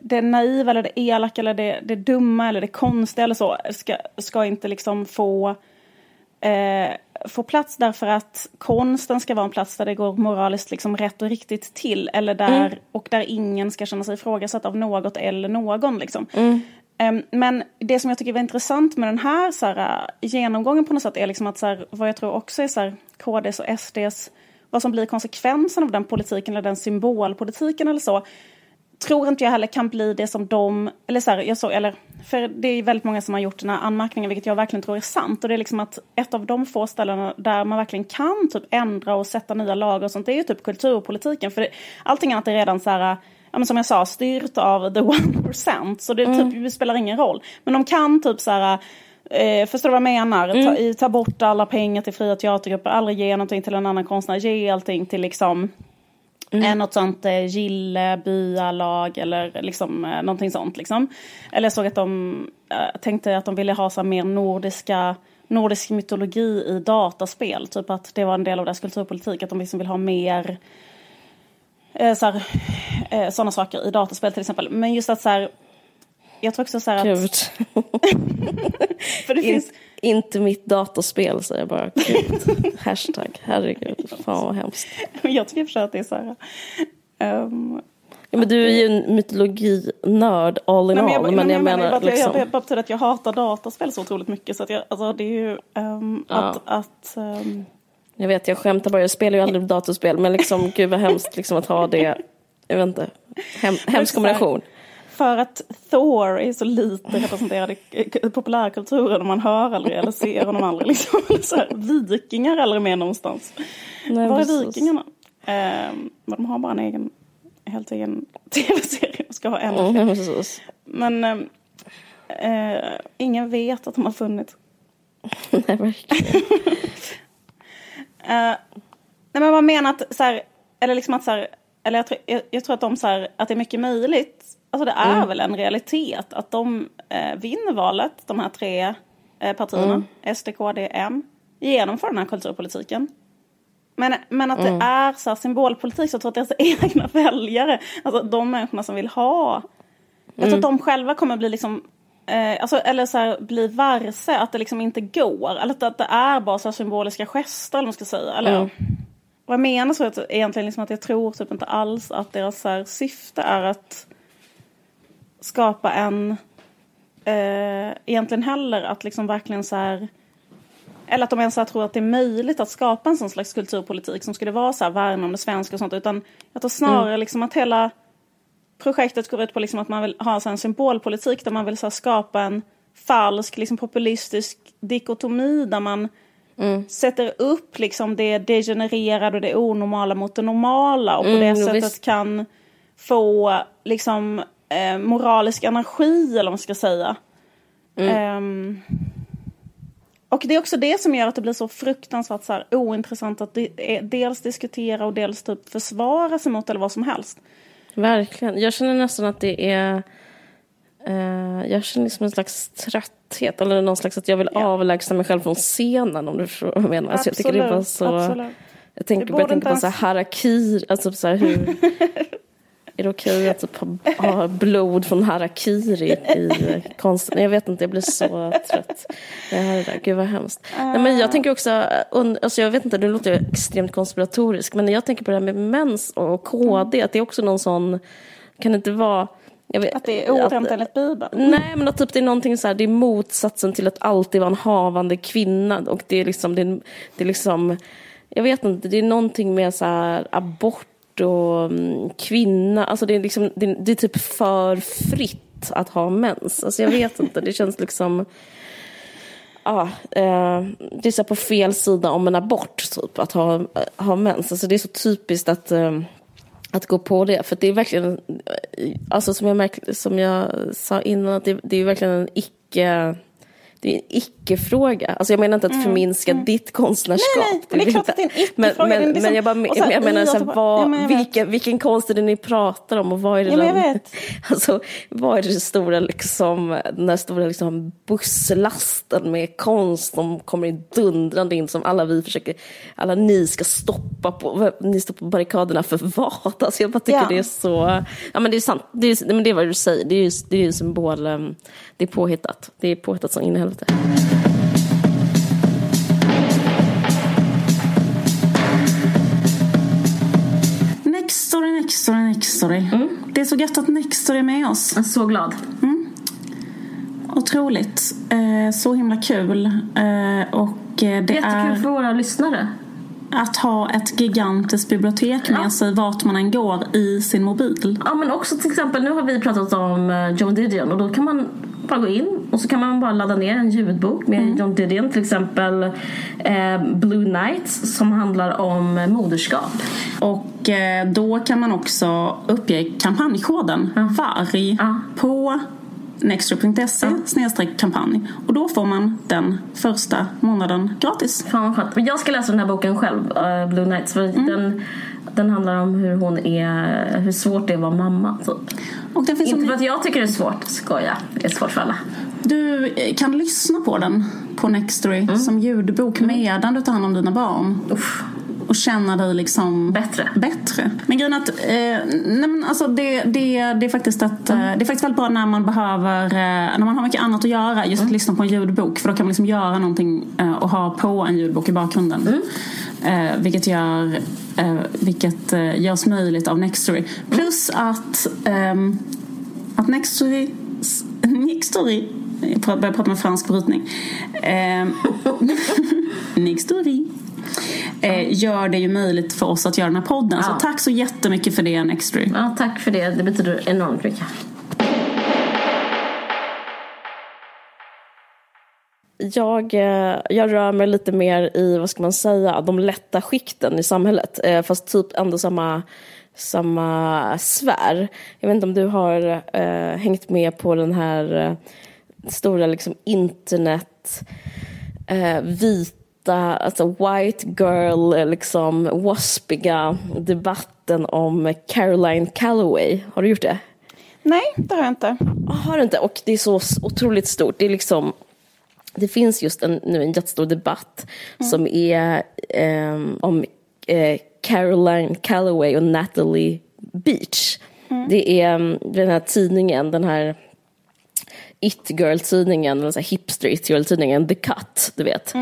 det naiva eller det elaka eller det, det dumma eller det konstiga eller så ska, ska inte liksom få eh, få plats därför att konsten ska vara en plats där det går moraliskt liksom rätt och riktigt till. Eller där, mm. Och där ingen ska känna sig ifrågasatt av något eller någon. Liksom. Mm. Um, men det som jag tycker var intressant med den här, så här, genomgången på något sätt är liksom att så här, vad jag tror också är så här, KDs och SDs, vad som blir konsekvensen av den politiken eller den symbolpolitiken eller så tror inte jag heller kan bli det som de, eller så här, jag såg, eller, för det är väldigt många som har gjort den här anmärkningen, vilket jag verkligen tror är sant. Och det är liksom att ett av de få ställena där man verkligen kan typ ändra och sätta nya lagar och sånt, det är ju typ kulturpolitiken. För det, allting annat är redan så här, ja, men som jag sa, styrt av the one percent. Så det, typ, mm. det spelar ingen roll. Men de kan typ så här, Eh, förstår du vad jag menar? Mm. Ta, ta, bort alla pengar till fria teatergrupper, aldrig ge någonting till en annan konstnär, ge allting till liksom Mm. Något sånt eh, gille, byalag eller liksom, eh, någonting sånt. Liksom. Eller jag såg att de eh, tänkte att de ville ha så mer nordiska nordisk mytologi i dataspel. Typ att det var en del av deras kulturpolitik. Att de liksom vill ha mer eh, så här, eh, sådana saker i dataspel till exempel. Men just att så här, jag tror också så här att... Gud. för det finns... inte mitt dataspel säger jag bara. Gud. Hashtag, herregud. Fan vad hemskt. jag tycker för att det är så här... Um, ja, men du är ju en mytologinörd all in Nej, men jag, all. Men, men jag, jag menar, menar liksom... Det bara betyder att jag hatar dataspel så otroligt mycket. Så att jag, alltså, det är ju um, ja. att... att um... Jag vet, jag skämtar bara. Jag spelar ju aldrig datorspel. Men liksom, gud vad hemskt liksom, att ha det. Jag vet inte. Hem, hemsk kombination för att Thor är så lite representerad i populärkulturen och man hör aldrig eller ser honom aldrig. Liksom. Så här, vikingar aldrig med någonstans. Nej, Var är precis. vikingarna? Eh, de har bara en egen, helt egen tv-serie och ska ha en. Mm, Men eh, eh, ingen vet att de har funnits. Nej, verkligen. eh, nej, men man menar att så här, eller liksom att så här, eller jag, tror, jag, jag tror att de så här, att det är mycket möjligt Alltså det är mm. väl en realitet att de eh, vinner valet, de här tre eh, partierna, mm. SD, KD, M, genomför den här kulturpolitiken. Men, men att mm. det är så här symbolpolitik, så jag tror att deras egna väljare, alltså de människorna som vill ha, jag tror att mm. de själva kommer bli liksom Eh, alltså, eller så här, bli varse att det liksom inte går. Eller att det är bara så symboliska gester, eller man ska säga. Eller. Vad jag menar så är egentligen liksom att jag tror typ inte alls att deras så här, syfte är att skapa en, eh, egentligen heller att liksom verkligen så här, eller att de ens tror att det är möjligt att skapa en sån slags kulturpolitik som skulle vara så här värna om det svenska och sånt. Utan jag tror snarare mm. liksom att hela projektet går ut på liksom att man vill ha så en symbolpolitik där man vill så skapa en falsk liksom populistisk dikotomi där man mm. sätter upp liksom det degenererade och det onormala mot det normala och på mm, det sättet visst. kan få liksom eh, moralisk energi eller vad man ska säga. Mm. Um, och det är också det som gör att det blir så fruktansvärt så här, ointressant att de, dels diskutera och dels typ försvara sig mot eller vad som helst. Verkligen. Jag känner nästan att det är... Eh, jag känner liksom en slags trötthet eller någon slags att jag vill ja. avlägsna mig själv från scenen om du förstår vad jag menar. Alltså, jag tycker det var så... Absolut. Jag tänker, jag tänker på så här harakir, alltså så här hur... Är det okej okay att typ ha blod från harakiri i konsten? Jag vet inte, jag blir så trött. Det här där. Gud vad hemskt. Nej, men jag tänker också, alltså jag vet inte, det låter extremt konspiratoriskt, men jag tänker på det här med mens och KD, att det är också någon sån, kan det inte vara Vet, att det är orent enligt Bibeln? Nej, men att typ det är någonting så här, det är motsatsen till att alltid vara en havande kvinna. Och det är liksom, det är, det är liksom, jag vet inte, det är någonting med så här abort och mm, kvinna. Alltså det är, liksom, det, det är typ för fritt att ha mens. Alltså jag vet inte, det känns liksom... Ja, eh, det är så på fel sida om en abort, typ, att ha, ha mens. Alltså det är så typiskt att, eh, att gå på det. För det är verkligen, eh, alltså som jag, märk, som jag sa innan, att det, det är verkligen en icke det är en icke-fråga. Alltså jag menar inte att förminska ditt konstnärskap. Nej, nej, det är klart att det är en men, icke-fråga. men, är liksom- men jag, bara, så här, jag menar, så här, Göteborg- vad, Ja, men vet. vilken, konst är det ni pratar om och vad är det, Ja, men den- vet. Alltså, vad är det stora, liksom, den här stora liksom, busslasten med konst som kommer in dundrande in som alla vi försöker, alla ni ska stoppa på, ni står på barrikaderna för vad? Alltså jag bara tycker Ja. det är så, ja men det är sant, det är, men det är vad du säger, det är ju det är symbol, um, det är påhittat, det är påhittat som in i helvete. Nextory, Nextory, Nextory. Det är så gött att Nextory är med oss. Jag är så glad. Otroligt. Eh, så himla kul. Eh, och eh, det är för våra lyssnare. att ha ett gigantiskt bibliotek med Ja. sig vart man än går i sin mobil. Ja men också till exempel, nu har vi pratat om eh, John Didion och då kan man bara gå in och så kan man bara ladda ner en ljudbok med John Didion. Till exempel eh, Blue Nights som handlar om moderskap. Och eh, då kan man också uppge kampanjkoden VARG Ja. på nextory.se snedstreck kampanj. Och då får man den första månaden gratis. Fan vad skönt. Jag ska läsa den här boken själv, eh, Blue Nights. För den, den handlar om hur hon är, hur svårt det är att vara mamma typ. Inte för att jag tycker det är svårt, skoja. Det är svårt för alla. Du kan lyssna på den på Nextory som ljudbok medan du tar hand om dina barn. Uff, Och känna dig liksom bättre. bättre. Men grejen att eh, nej men alltså det, det, det, är faktiskt att, eh, det är faktiskt väldigt bra när man behöver, eh, när man har mycket annat att göra, just att lyssna på en ljudbok. För då kan man liksom göra någonting eh, och ha på en ljudbok i bakgrunden. Eh, vilket gör vilket eh, görs möjligt av Nextory. Plus att, ehm, att Nextory, Nextory jag börjar prata med fransk brytning. Ehm, Nextory eh, gör det ju möjligt för oss att göra den här podden. Så Ja. tack så jättemycket för det Nextory. Ja, tack för det. Det betyder enormt mycket. Jag, eh, jag rör mig lite mer i, vad ska man säga, de lätta skikten i samhället. Eh, Fast typ ändå samma, samma sfär. Jag vet inte om du har eh, hängt med på den här eh, stora liksom, internet eh, vita, alltså white girl, eh, liksom waspiga debatten om Caroline Calloway. Har du gjort det? Nej, det har jag inte. Har du inte? Och det är så otroligt stort. Det är liksom det finns just en, nu en jättestor debatt som är ehm, om eh, Caroline Calloway och Natalie Beach. Det är mm, den här tidningen, den här It Girl-tidningen, eller så hipster It Girl-tidningen, The Cut, du vet.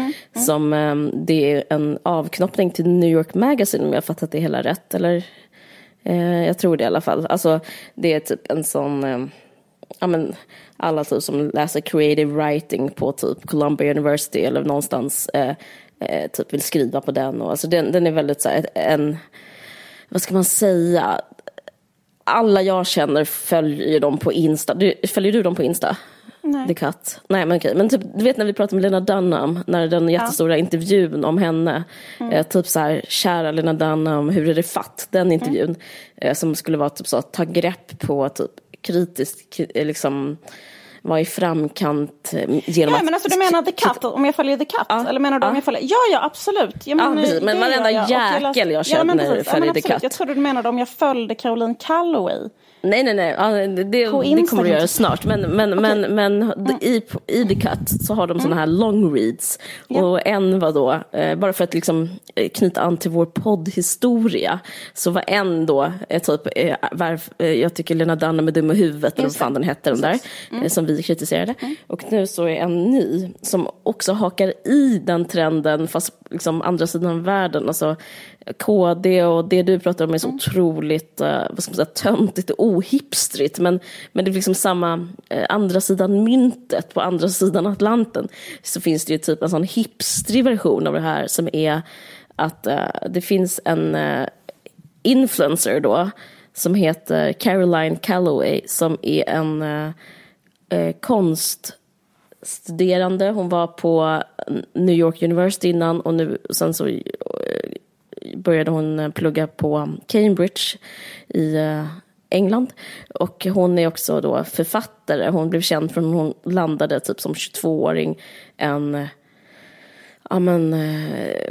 Som, ehm, det är en avknoppning till New York Magazine om jag har fattat det hela rätt. Eller, eh, jag tror det i alla fall. Alltså, det är typ en sån... ehm, ja, men, alla typ som läser creative writing på typ Columbia University eller någonstans eh, eh, typ vill skriva på den. Och, alltså den, den är väldigt så här, en, vad ska man säga, alla jag känner följer dem på Insta. Du, följer du dem på Insta? Nej. The Cut? Nej men okej, men typ, du vet när vi pratade med Lena Dunham, när den jättestora intervjun om henne, eh, typ så här, kära Lena Dunham, hur är det fatt? Den intervjun, eh, som skulle vara typ så, ta grepp på typ kritiskt, eh, liksom, vara i framkant eh, genom Ja, men alltså du menar The Cut, om jag följer The Cut? Ja. Eller menar du om Ja. jag följer... Ja, ja absolut. Ja, Ja, precis. Men varenda jag. Jäkel jag ja, men känner precis. följer ja, men The. Cut. Jag trodde du menade om jag följde Caroline Calloway. Nej, nej, nej. Ja, det, det, kommer du göra snart. Men, men, men, men i, i The Cut så har de såna här long reads. Och en var då, eh, bara för att liksom eh, knyta an till vår poddhistoria, så var en då, eh, typ, varf, jag tycker Lena Dunham är dum i huvudet, eller vad fan den hette, den där, eh, som vi kritiserade. Och nu så är en ny som också hakar i den trenden, fast liksom andra sidan av världen. Alltså, KD och det du pratar om är så otroligt eh, vad ska man säga, töntigt och ohipstrigt. Men, men det är liksom samma, eh, andra sidan myntet, på andra sidan Atlanten, så finns det ju typ en sån hipstrig version av det här som är att eh, det finns en influencer då som heter Caroline Calloway som är en eh, konststuderande. Hon var på New York University innan och nu, sen så eh, började hon eh, plugga på Cambridge i, eh, England. Och hon är också då författare. Hon blev känd från hon landade typ som 22-åring en, ja men,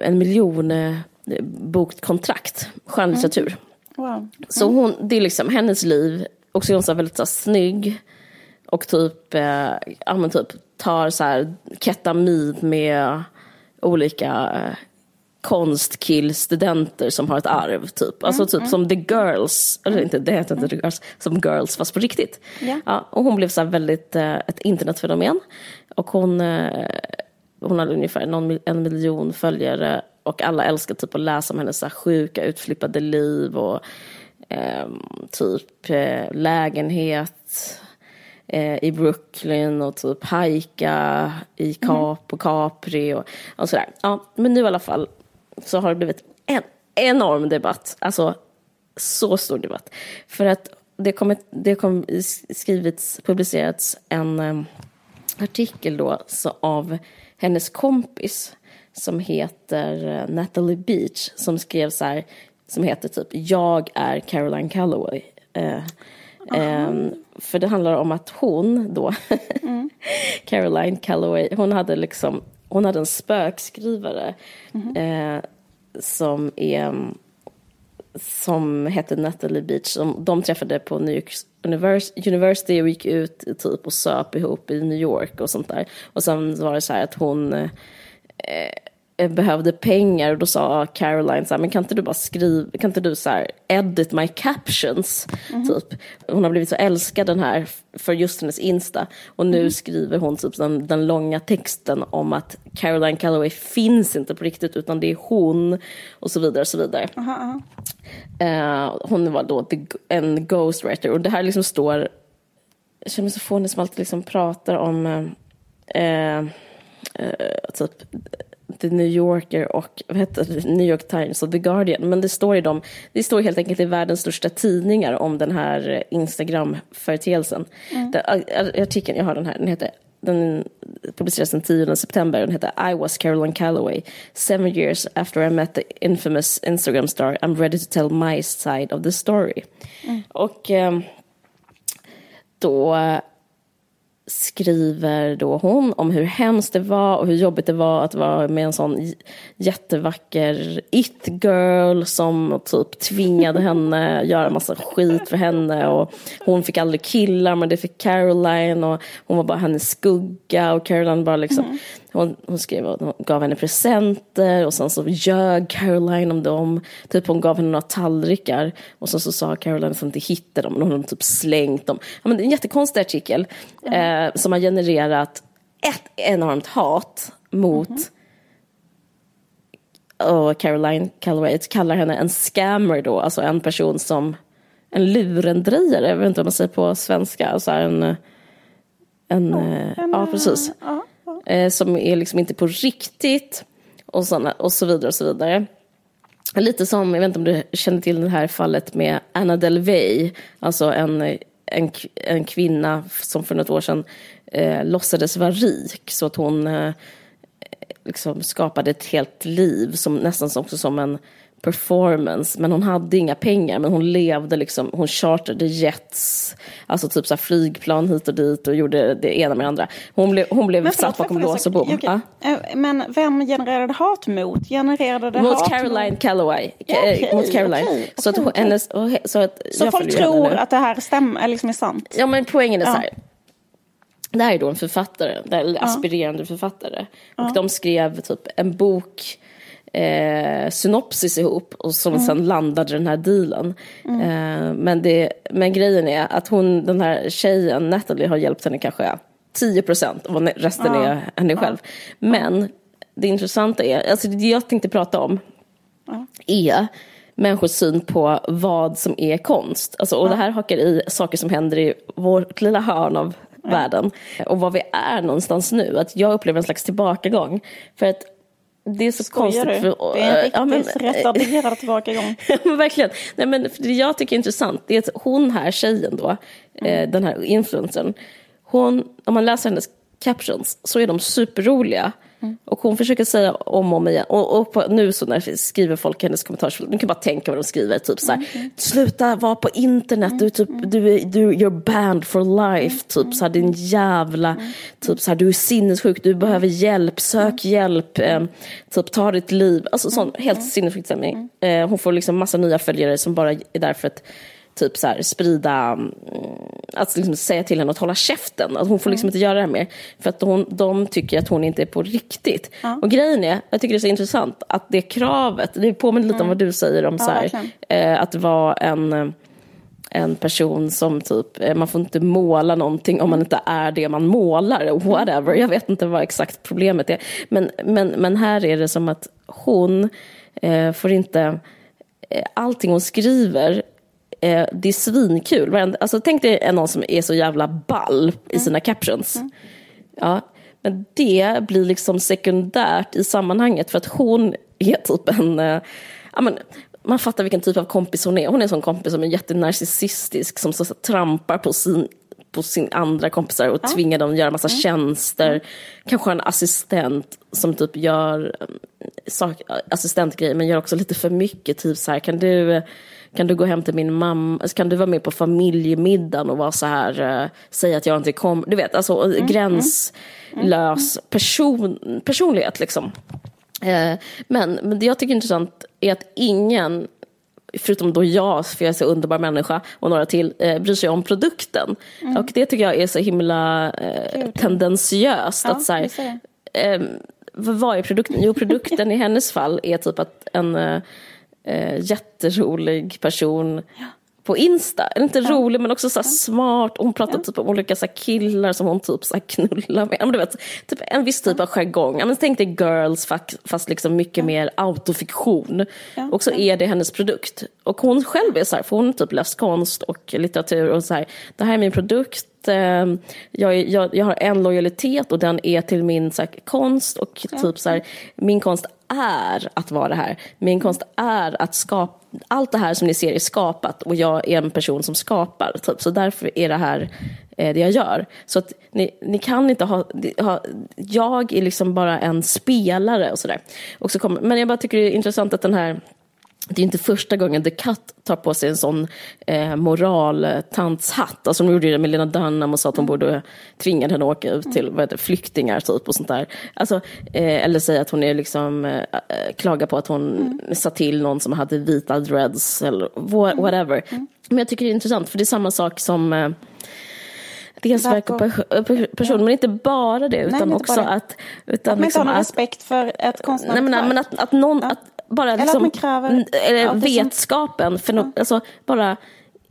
en miljon eh, bokkontrakt, skönlitteratur. Wow. Så hon, det är liksom hennes liv. Och så är hon så väldigt så här, snygg. Och typ, eh, ja men typ tar så här ketamin med olika eh, konstkillstudenter som har ett arv typ. Alltså typ som The Girls, eller inte det heter inte The Girls, som Girls fast på riktigt. Ja. och hon blev så väldigt eh, ett internetfenomen. Och hon, eh, hon hade ungefär någon, en miljon följare och alla älskar typ att läsa om hennes så här sjuka utflippade liv och ehm, typ eh, lägenhet eh, i Brooklyn och typ hajka i Kap och Capri och, och sådär. Ja, men nu i alla fall så har det blivit en enorm debatt. Alltså så stor debatt. För att det kommer det kom skrivits, publicerats en eh, artikel då så av hennes kompis som heter eh, Natalie Beach som skrev så här, som heter typ Jag är Caroline Calloway. Eh, ehm, för det handlar om att hon då, Caroline Calloway, hon hade liksom, hon hade en spökskrivare eh, som är som hette Natalie Beach. Som de träffade på New York Univers- University och gick ut typ och söp ihop i New York och sånt där. Och sen var det så här att hon eh, behövde pengar och då sa Caroline så här, men kan inte du bara skriva, kan inte du så här edit my captions, typ. Hon har blivit så älskad den här för just hennes Insta. Och nu skriver hon typ den, den långa texten om att Caroline Calloway finns inte på riktigt utan det är hon och så vidare och så vidare. Eh, hon var då en ghostwriter. Och det här liksom står, jag känner mig så fånig som alltid liksom pratar om eh, eh, typ The New Yorker och vad heter det, New York Times och The Guardian. Men det står i dem, det står helt enkelt i världens största tidningar om den här Instagram-företeelsen. Den, ar- artikeln, jag har den här, den heter den publicerades den 10 september. Den heter I was Caroline Calloway. Seven years after I met the infamous Instagram star I'm ready to tell my side of the story. Och ehm, då skriver då hon om hur hemskt det var och hur jobbigt det var att vara med en sån jättevacker it-girl som typ tvingade henne göra massa skit för henne och hon fick aldrig killar men det fick Caroline och hon var bara hennes skugga och Caroline bara liksom mm-hmm hon, hon skrev att hon gav henne presenter och sen så ljög Caroline om dem. Typ hon gav henne några tallrikar och sen så sa Caroline att hon inte hittade dem och hon hade typ slängt dem. Ja, men det är en jättekonstig artikel eh, som har genererat ett enormt hat mot och Caroline Calloway. Kallar henne en scammer då, alltså en person som en lurendrejare, jag vet inte vad man säger på svenska, alltså en, en, eh, ja precis, eh, som är liksom inte på riktigt och, såna, och så vidare och så vidare. Lite som, jag vet inte om du känner till det här fallet med Anna Delvey, alltså en, en, en kvinna som för något år sedan eh, låtsades vara rik så att hon eh, liksom skapade ett helt liv som nästan också som en performance. Men hon hade inga pengar, men hon levde liksom, hon chartrade jets, alltså typ så flygplan hit och dit och gjorde det ena med det andra. Hon blev, hon blev Men satt förlåt, bakom lås och bom. en? Ja. Eh, Men vem genererade hat mot? Genererade det Mot hat Caroline Calloway. Ja, Eh, okej, mot Caroline. okej, så att hon, hennes, så att Så folk tror att det här stämmer, eller liksom är sant? Ja men poängen är så Ja. här. Det här är då en författare, eller aspirerande författare. Och de skrev typ en bok, eh, synopsis ihop och som Mm. sen landade den här dealen. Eh, men, det, men grejen är att hon, den här tjejen, Natalie, har hjälpt henne kanske 10 procent och resten är henne själv. Men det intressanta är, alltså det jag tänkte prata om är människors syn på vad som är konst. Alltså, och det här hakar i saker som händer i vårt lilla hörn av världen. Och var vi är någonstans nu. Att jag upplever en slags tillbakagång. För att det är så Skojar konstigt. du? För, Det är en riktigt ja, men- retarderad tillbakagång. Verkligen. Nej, men för det jag tycker är intressant det är att hon här tjejen då, eh, den här influencern, hon, om man läser hennes captions så är de superroliga. Och hon försöker säga om och om igen. Och, och på, nu så när skriver folk hennes kommentarsfält, du kan bara tänka vad de skriver. Typ så här, sluta vara på internet, du, typ, du, är- du, you're banned for life. Typ så här, din jävla, typ så här, du är sinnessjuk, du behöver hjälp, sök hjälp, eh, typ ta ditt liv. Alltså sån helt sinnessjukt stämning. Eh, hon får liksom massa nya följare som bara är där för att typ så här, sprida, mm, att liksom säga till henne att hålla käften. Att hon får liksom inte göra det här mer. För att hon, de tycker att hon inte är på riktigt. Och grejen är, jag tycker det är så intressant, att det kravet, det påminner lite om vad du säger om så här, eh, att vara en eh, en person som typ, eh, man får inte måla någonting om man inte är det man målar, whatever. Jag vet inte vad exakt problemet är. Men, men, men här är det som att hon eh, får inte, eh, allting hon skriver, eh, det är svinkul. Alltså, tänk dig någon som är så jävla ball i sina captions. Ja, men det blir liksom sekundärt i sammanhanget för att hon är typ en... Eh, ja, men, man fattar vilken typ av kompis hon är. Hon är en sån kompis som är jättenarcissistisk som så, så, trampar på sin, på sin andra kompisar och tvingar dem att göra massa tjänster. Kanske har en assistent som typ gör eh, sak, assistentgrejer men gör också lite för mycket. Typ så här, kan du, kan du gå hem till min mamma, alltså, kan du vara med på familjemiddagen och vara så här, eh, säga att jag inte kommer. Du vet, alltså gränslös person, personlighet liksom. Eh, men, men det jag tycker är intressant är att ingen, förutom då jag, för jag är så underbar människa, och några till, eh, bryr sig om produkten. Mm. Och det tycker jag är så himla eh, tendensiöst. Ja, att så här, eh, vad vad är produkten? Jo, produkten i hennes fall är typ att en eh, eh, jätterolig person på Insta, eller inte rolig men också så smart, hon pratar typ om olika så killar som hon typ så knullar med. Ja, men du vet, typ en viss typ av jargong. Ja, men tänk dig girls fast, fast liksom mycket mer autofiktion. Och så är det hennes produkt. Och hon själv är så här, för hon har typ läst konst och litteratur och så här, det här är min produkt, eh, jag, jag, jag har en lojalitet och den är till min så här, konst och typ så här, min konst är att vara det här. Min konst är att skapa, allt det här som ni ser är skapat och jag är en person som skapar. Typ. Så därför är det här eh, det jag gör. Så att ni, ni kan inte ha, ha, jag är liksom bara en spelare och sådär. Men jag bara tycker det är intressant att den här det är inte första gången The Cut tar på sig en sån eh, moraltantshatt. Alltså de gjorde det med Lena Dunham och sa att hon borde tvinga henne att åka ut till vad heter, flyktingar typ och sånt där. Alltså, eh, eller säga att hon är liksom, eh, eh, klagar på att hon sa till någon som hade vita dreads eller wha- whatever. Men jag tycker det är intressant för det är samma sak som eh, Dels verk och pers- per- person, men inte bara det, utan inte också bara att... Utan Att man inte liksom har någon att, respekt för ett Nej, konstnärligt men, verk. men att, att någon, Ja. att bara Eller att liksom, man kräver- Ja, är som- vetskapen, för no, alltså bara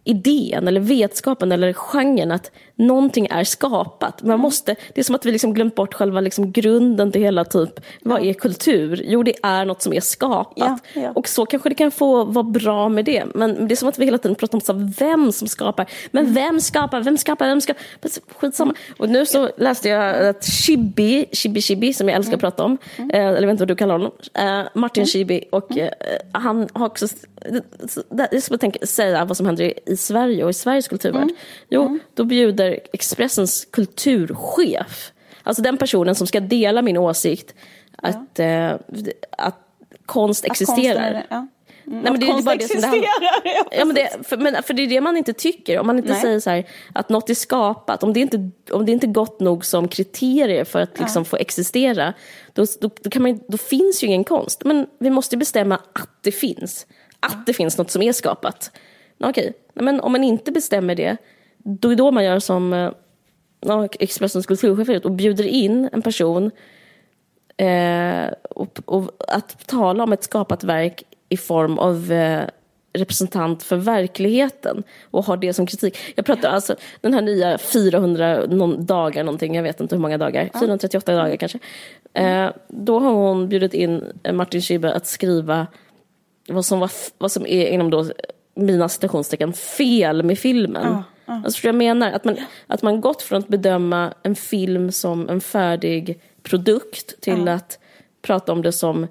idén eller vetskapen eller genren att någonting är skapat. Mm. Man måste, det är som att vi liksom glömt bort själva liksom grunden till hela typ, vad är kultur? Jo, det är något som är skapat. Ja, ja. Och så kanske det kan få vara bra med det. Men det är som att vi hela tiden pratar om så vem som skapar. Men Mm. vem skapar? Vem skapar? Vem skapar? Skitsamma. Och nu så läste jag att Chibi, Chibi Chibi, som jag älskar Mm. att prata om, eh, eller jag vet inte vad du kallar honom, eh, Martin Chibi, och eh, han har också, det är som att tänka, säga vad som händer i, i Sverige och i Sveriges kulturvärld. Mm. Jo, då bjuder Expressens kulturchef, alltså den personen som ska dela min åsikt, att, eh, att konst Att existerar. är det, ja. Mm, Nej, men det är konst bara det som det handlar- ja. Ja, men det, för, men, för det är det man inte tycker. Om man inte Nej. säger så här, att något är skapat, om det inte om det inte är gott nog som kriterier för att liksom få existera, då, då, då, kan man, då finns ju ingen konst. Men vi måste bestämma att det finns. Att det finns något som är skapat. Okej, men om man inte bestämmer det, då är då man gör som eh, ja, Expressens kulturchef har och bjuder in en person eh, och, och att tala om ett skapat verk i form av eh, representant för verkligheten och ha det som kritik. Jag pratar alltså den här nya 400 någon, dagar någonting, jag vet inte hur många dagar, 438 dagar kanske. Eh, då har hon bjudit in eh, Martin Schibbye att skriva vad som, var, vad som är inom då mina citationstecken fel med filmen. Alltså förstår du vad jag menar? Att man, att man gått från att bedöma en film som en färdig produkt till att prata om det som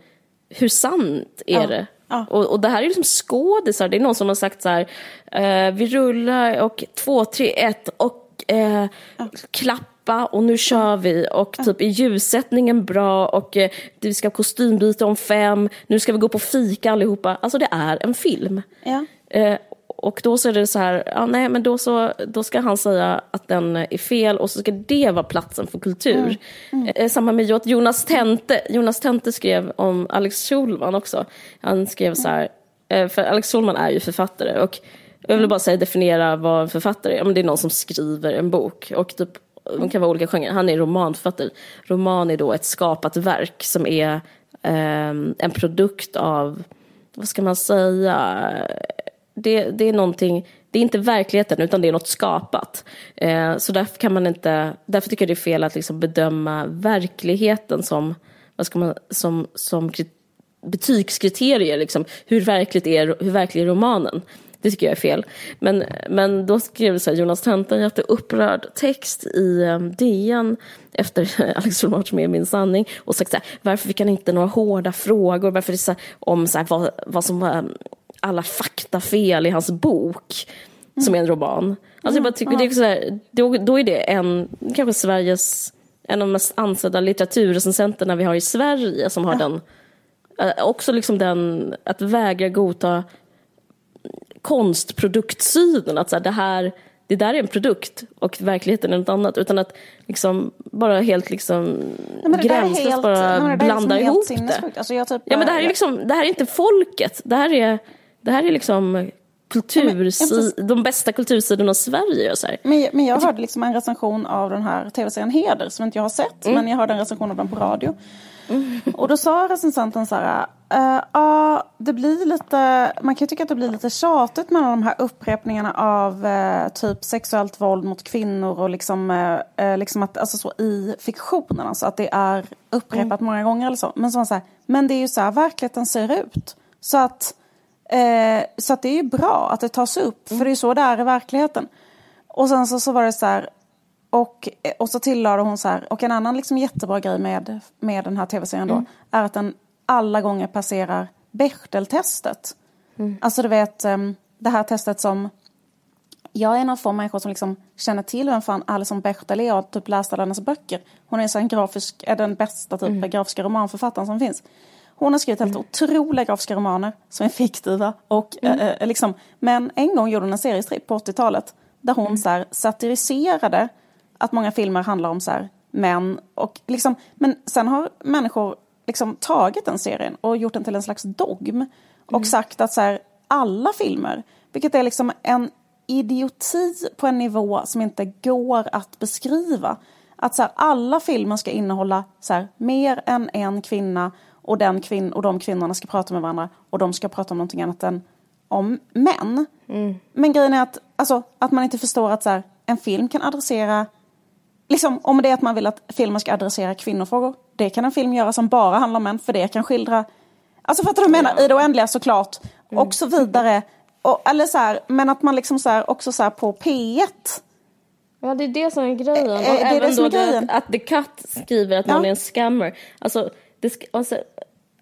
hur sant är Ja. det? Ja. Och, och det här är liksom skådisar, det är någon som har sagt så här, eh, vi rullar och två, tre, ett och eh, klapp klappa och nu kör vi och typ är ljussättningen bra och eh, vi ska kostymbyta om fem, nu ska vi gå på fika allihopa. Alltså det är en film. Ja. Eh, och då så är det så här, ja, nej men då, så, då ska han säga att den är fel och så ska det vara platsen för kultur. Eh, samma med Jonas Tente, Jonas Tente skrev om Alex Schulman också. Han skrev så här, eh, för Alex Schulman är ju författare och jag vill bara säga definiera vad en författare är. Men det är någon som skriver en bok och typ de kan vara olika genrer. Han är romanförfattare. Roman är då ett skapat verk som är ehm, en produkt av, vad ska man säga, det, det är någonting, det är inte verkligheten utan det är något skapat. Eh, så därför kan man inte, därför tycker jag det är fel att liksom bedöma verkligheten som, vad ska man, som, som kri- betygskriterier, liksom. hur, verkligt är, hur verklig är romanen? Det tycker jag är fel. Men, men då skrev så här, Jonas Tenta en jätteupprörd text i eh, DN efter Alex Schulman med min sanning och sagt så här, varför fick han inte några hårda frågor, varför det så här, om så här, vad, vad som var alla faktafel i hans bok som är en roman. Alltså jag bara tycker det är så här, då, då är det en, kanske Sveriges, en av de mest ansedda litteraturrecensenterna vi har i Sverige som har den, eh, också liksom den, att vägra godta konstproduktsynen, att så här, det här det där är en produkt och verkligheten är något annat. Utan att liksom bara helt liksom Nej, gränslöst helt- bara nej, blanda liksom ihop det. Alltså typ Ja men det här är bara- liksom, det här är inte folket. Det här är, det här är liksom kultur, Ja, de bästa kultursidorna av Sverige. Och så här. Men, men jag hörde liksom en recension av den här tv-serien Heder som inte jag har sett. Men jag hörde en recension av den på radio. Och då sa recensenten så här. "Eh, Ja, det blir lite, man kan ju tycka att det blir lite tjatigt med de här upprepningarna av eh, typ sexuellt våld mot kvinnor och liksom, eh, liksom att, alltså så i fiktionen. Alltså att det är upprepat många gånger eller så. Men så, så här, men det är ju så här verkligheten ser ut. Så att, eh, så det är ju bra att det tas upp. För det är så det är i verkligheten. Och sen så, så var det så här, och, och så tillade hon så här, och en annan liksom jättebra grej med, med den här tv-serien då, är att den alla gånger passerar Bechdel-testet. Alltså du vet, em, det här testet som, jag är en av få människor som liksom känner till vem fan Alison Bechdel är och har typ läst alla hennes böcker. Hon är, så en grafisk, är den bästa typ grafiska romanförfattaren som finns. Hon har skrivit helt otroliga grafiska romaner som är fiktiva. Och, eh, eh, liksom, men en gång gjorde hon en seriestripp på 80-talet där hon så här, satiriserade att många filmer handlar om så här, män. Och liksom, men sen har människor liksom tagit den serien och gjort den till en slags dogm. Och sagt att så här, alla filmer, vilket är liksom en idioti på en nivå som inte går att beskriva. Att så här, alla filmer ska innehålla så här, mer än en kvinna och, den kvinn och de kvinnorna ska prata med varandra och de ska prata om någonting annat än om män. Men grejen är att, alltså, att man inte förstår att så här, en film kan adressera Liksom, om det är att man vill att filmen ska adressera kvinnofrågor, det kan en film göra som bara handlar om män, för det kan skildra... Alltså fattar du vad jag menar? I det oändliga såklart. Och så vidare. Och, eller så här, men att man liksom så här, också så på P1 Ja, det är det som är grejen. Och Eh, det är det även som då grejen. Att, att The Cut skriver att någon Ja. är en scammer. Alltså, det, alltså,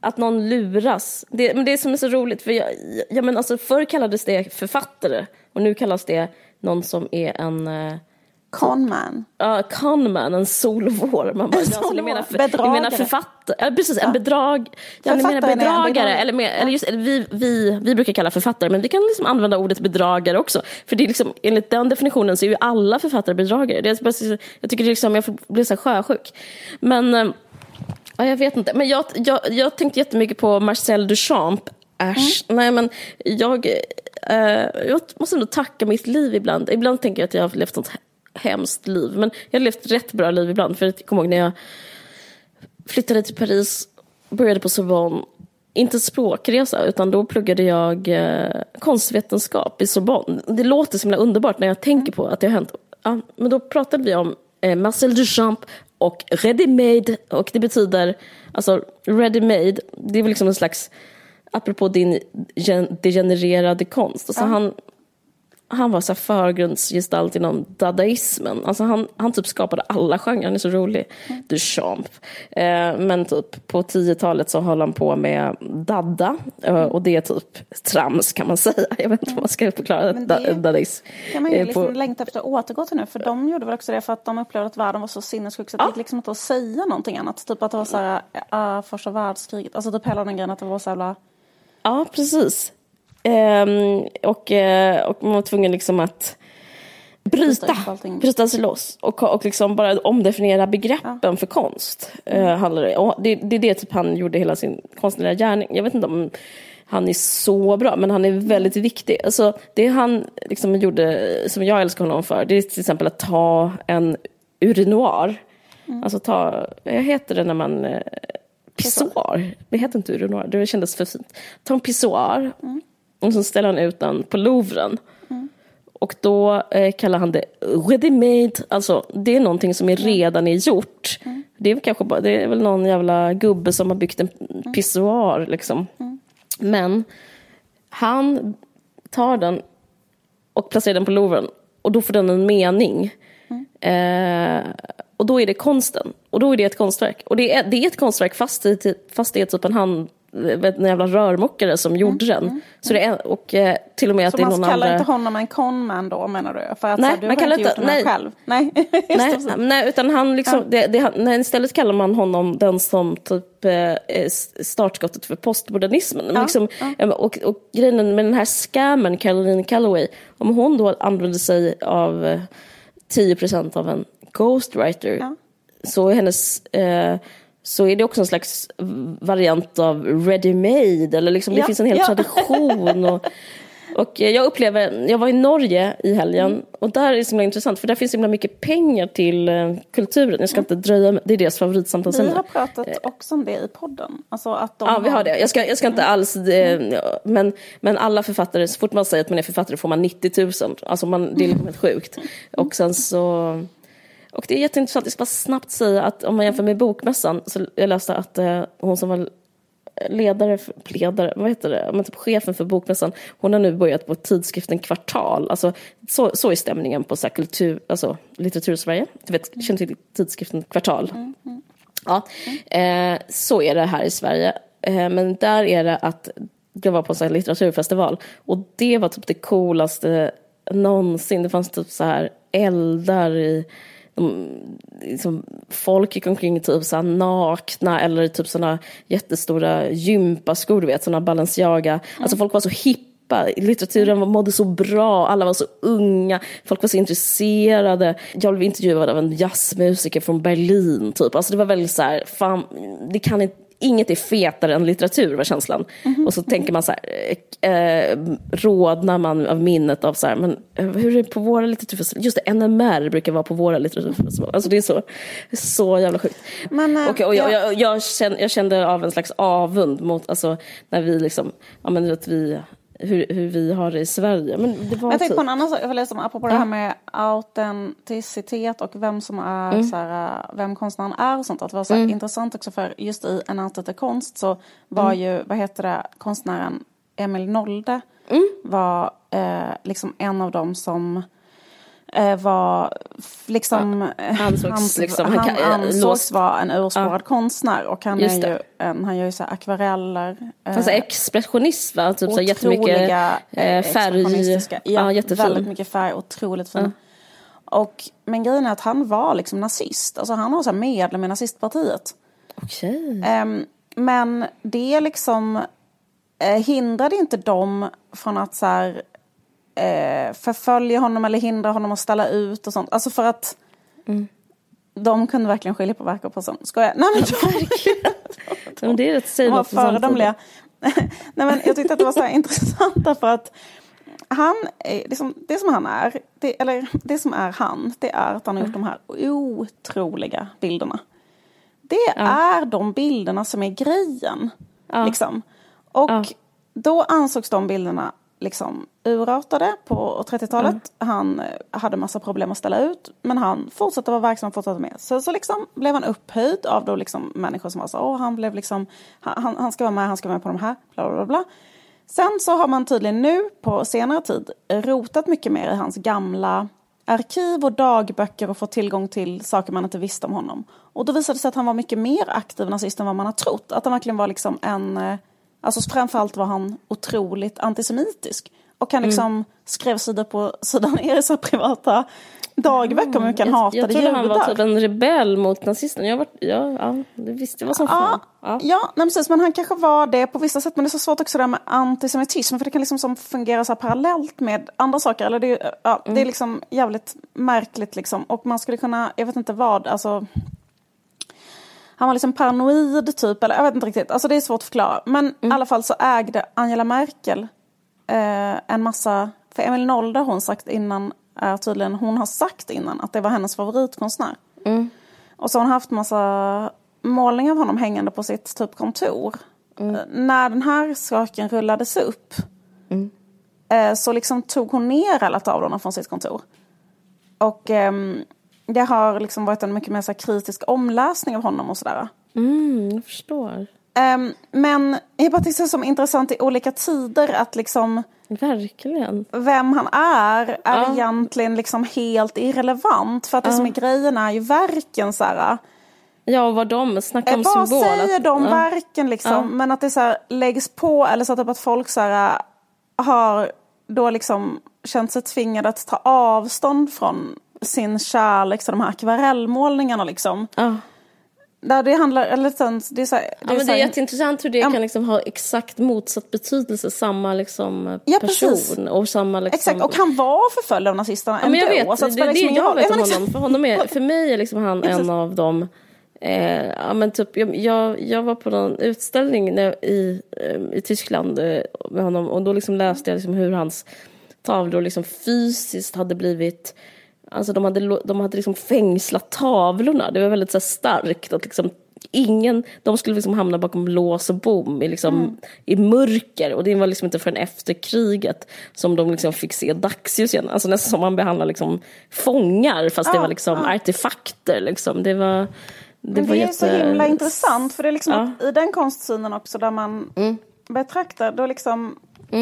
att någon luras. Det, men det som är så roligt, för jag, jag men alltså, förr kallades det författare och nu kallas det någon som är en uh, Conman. conman, en solvår. Man bara, jag solvår. menar, för, Bedragare. menar författare, ja, precis, en bedrag, ja, ni menar en bedragare, bedragare. eller, mer, eller just, eller vi, vi, vi brukar kalla författare, men vi kan liksom använda ordet bedragare också. För det är liksom, enligt den definitionen så är ju alla författare bedragare. Det är bara, jag tycker det liksom, jag blir så sjösjuk. Men, eh, ja, jag vet inte. Men jag, jag, jag tänkte jättemycket på Marcel Duchamp. Äsch, nej men jag, eh, jag måste ändå tacka mitt liv ibland. Ibland tänker jag att jag har levt ett hemskt liv. Men jag har levt ett rätt bra liv ibland. För jag kommer ihåg när jag flyttade till Paris, började på Sorbonne. Inte språkresa, utan då pluggade jag eh, konstvetenskap i Sorbonne. Det låter så himla underbart när jag tänker på att det har hänt. Ja, men då pratade vi om eh, Marcel Duchamp och ready-made. Och det betyder, alltså ready-made, det är väl liksom en slags, apropå din gen- degenererade konst. Alltså han, han var så förgrundsgestalt inom dadaismen. Alltså han, han typ skapade alla genrer, han är så rolig. Mm. Duchamp. Eh, men typ på 10-talet så höll han på med dada. Eh, och det är typ trams kan man säga. Jag vet inte vad man ska förklara Men det da, dadaism. kan man ju Eh, liksom på- längta efter att återgå till nu. För de gjorde väl också det för att de upplevde att världen var så sinnessjuk så det gick liksom inte att säga någonting annat. Typ att det var så här, uh, första världskriget. Alltså typ hela den grejen att det var så jävla... Ja, precis. Ehm, och, eh, och man var tvungen liksom att bryta, Bryta sig loss och, och liksom bara omdefiniera begreppen för konst. Eh, det. Och det, det är det typ han gjorde hela sin konstnärliga gärning. Jag vet inte om han är så bra, men han är väldigt viktig. Alltså, det han liksom gjorde, som jag älskar honom för, det är till exempel att ta en urinoir. Alltså ta, vad heter det när man... Eh, pissoar. Det heter inte urinoir, det kändes för fint. Ta en pissoar och så ställer han ut den på Louvren. Och då eh, kallar han det ready-made, alltså det är någonting som är redan är gjort. Det är, kanske bara, det är väl någon jävla gubbe som har byggt en pissoar liksom. Men han tar den och placerar den på Louvren och då får den en mening. Eh, och då är det konsten. Och då är det ett konstverk. Och det är, det är ett konstverk fast, i, fast det är typ en hand vet, en jävla rörmokare som gjorde den. Så det är, och eh, till och med att Så det är man någon kallar andra... inte honom en conman då menar du? För att Nej, så här, du man har kallar inte gjort den nej. själv? Nej, det, Nej, nej, utan han liksom, det, det, han- nej, istället kallar man honom den som typ eh, s- startskottet för postmodernismen. liksom, eh, Och, och grejen med den här scammen, Caroline Calloway, om hon då använder sig av eh, 10% av en ghostwriter Ja. så är hennes eh, så är det också en slags variant av ready-made, eller liksom, det Ja, finns en hel ja. tradition. Och, och eh, jag upplever, jag var i Norge i helgen och där är det så himla intressant för där finns så himla mycket pengar till eh, kulturen. Jag ska inte dröja, det är deras Vi favoritsamtalsämne. har pratat också om det i podden. Alltså att de Ja, vi har det. Jag ska, jag ska inte alls... Eh, men, men alla författare, så fort man säger att man är författare får man 90 000. Alltså man, det är liksom helt sjukt. Och sen så... Och det är jätteintressant, jag ska bara snabbt säga att om man jämför med Bokmässan, så jag läste att eh, hon som var ledare, för, ledare, vad heter det, men typ chefen för Bokmässan, hon har nu börjat på tidskriften Kvartal. Alltså, så, så är stämningen på så här kultur, alltså, litteratur-Sverige. Du vet, känner till tidskriften Kvartal? Ja, eh, så är det här i Sverige. Eh, men där är det att jag var på en litteraturfestival och det var typ det coolaste någonsin. Det fanns typ så här eldar i de, liksom, folk gick omkring typ så nakna eller typ såna jättestora gympaskor, du vet, såna Balenciaga. Alltså folk var så hippa, litteraturen mådde så bra, alla var så unga, folk var så intresserade. Jag blev intervjuad av en jazzmusiker från Berlin, typ. Alltså det var väldigt så här, fan, det kan inte Inget är fetare än litteratur var känslan. Och så tänker man så här, eh, eh, rodnar man av minnet av så här, men eh, hur är det på våra litteraturfestivaler? Just det, NMR brukar vara på våra litteraturfestivaler. Alltså det är så, så jävla sjukt. Men, och, och jag, ja. jag, jag, kände, jag kände av en slags avund mot, alltså när vi liksom, ja men att vi, hur, hur vi har det i Sverige. Men det var Jag tänkte typ, på en annan sak, jag om, apropå det här med autenticitet och vem som är, Mm. så här, äh, vem konstnären är och sånt. Att det var så här intressant också för just i En efter konst så var Mm. ju, vad heter det, konstnären Emil Nolde Mm. var eh, liksom en av dem som eh, var f- liksom... eh, ansågs liksom- han han, kan- eh, ansågs vara en urspårad konstnär och han, är Just ju, en, han gör ju så akvareller. eh, Fast expressionism va? Typ så jättemycket eh, eh, färg. Ja, Ja, jättefin. väldigt mycket färg, otroligt fin. Och, men grejen är att han var liksom nazist. Alltså han var så här medlem i nazistpartiet. Okej. Ehm, men det liksom eh, hindrade inte dem från att så här, eh, förfölja honom eller hindra honom att ställa ut och sånt. Alltså för att de kunde verkligen skilja på verk och person. Skojar? Nej men verkligen. Men det är rätt De var föredömliga. Nej, men jag tyckte att det var så intressant därför att han, är, liksom, det som han är, det, eller det som är han, det är att han har gjort de här otroliga bilderna. Det är de bilderna som är grejen. Liksom. Och Ja. då ansågs de bilderna liksom urartade på 30-talet. Han eh, hade massa problem att ställa ut. Men han fortsatte vara verksam, fortsatte med. Så, så liksom blev han upphöjd av då liksom människor som var så, åh han blev liksom, han, han- ska vara med, han ska vara med på de här, bla bla bla. bla. Sen så har man tydligen nu på senare tid rotat mycket mer i hans gamla arkiv och dagböcker och fått tillgång till saker man inte visste om honom. Och då visade det sig att han var mycket mer aktiv nazist än vad man har trott. Att han verkligen var liksom en... Alltså framförallt var han otroligt antisemitisk. Och han liksom Mm. skrev sida på sida ner i sina privata dagböcker om hur han jag, hatade jag trodde han var judar. typ en rebell mot nazisterna. Jag var, ja, ja, det visste vad som fan. Ja, Ja. ja nej, precis, men han kanske var det på vissa sätt. Men det är så svårt också det där med antisemitism. För det kan liksom som fungera så parallellt med andra saker. Eller det, är, ja, det är liksom jävligt märkligt liksom. Och man skulle kunna, jag vet inte vad, alltså. Han var liksom paranoid typ, eller jag vet inte riktigt. Alltså det är svårt att förklara. Men i alla fall så ägde Angela Merkel eh, en massa, för Emil Nolde har hon sagt innan, är tydligen, hon har sagt innan att det var hennes favoritkonstnär. Och så har hon haft massa målningar av honom hängande på sitt typ kontor. Eh, När den här saken rullades upp eh, så liksom tog hon ner alla tavlorna från sitt kontor. Och ehm, det har liksom varit en mycket mer så kritisk omläsning av honom och sådär. Mm, jag förstår. Ehm, men är så intressant i olika tider att liksom Verkligen. vem han är är Ja. egentligen liksom helt irrelevant. För att det som är grejen är ju verken så här. Ja, och vad de snackar Eh, om Vad symbol. säger att- de ja. verken liksom? Ja. Men att det så här läggs på eller så att, typ att folk så här, har då liksom känt sig tvingade att ta avstånd från sin kärlek till de här akvarellmålningarna liksom. Ja. Där det handlar, eller sen, det är så här, det Ja, men så det är jätteintressant hur det men- kan liksom ha exakt motsatt betydelse, samma liksom Ja, person precis. och samma liksom... Exakt, och han var förföljd av nazisterna Ja, men jag ändå. vet, så det spelar är det liksom jag vet om honom. För, honom är, för mig är liksom han en av dem Eh, ja, men typ, jag, jag, jag var på någon utställning när, i, eh, i Tyskland eh, med honom och då liksom läste jag liksom hur hans tavlor liksom fysiskt hade blivit Alltså de hade, de hade liksom fängslat tavlorna. Det var väldigt så starkt. Att liksom ingen, de skulle liksom hamna bakom lås och bom i, liksom, i mörker. Och det var liksom inte förrän efter kriget som de liksom fick se dagsljus igen. Alltså nästan som man behandlar liksom fångar fast det var liksom artefakter. Liksom. Det var, det Men var det är så jätte- himla intressant för det är liksom Ja. Mm. i den konstsynen också där man betraktar, då liksom eh,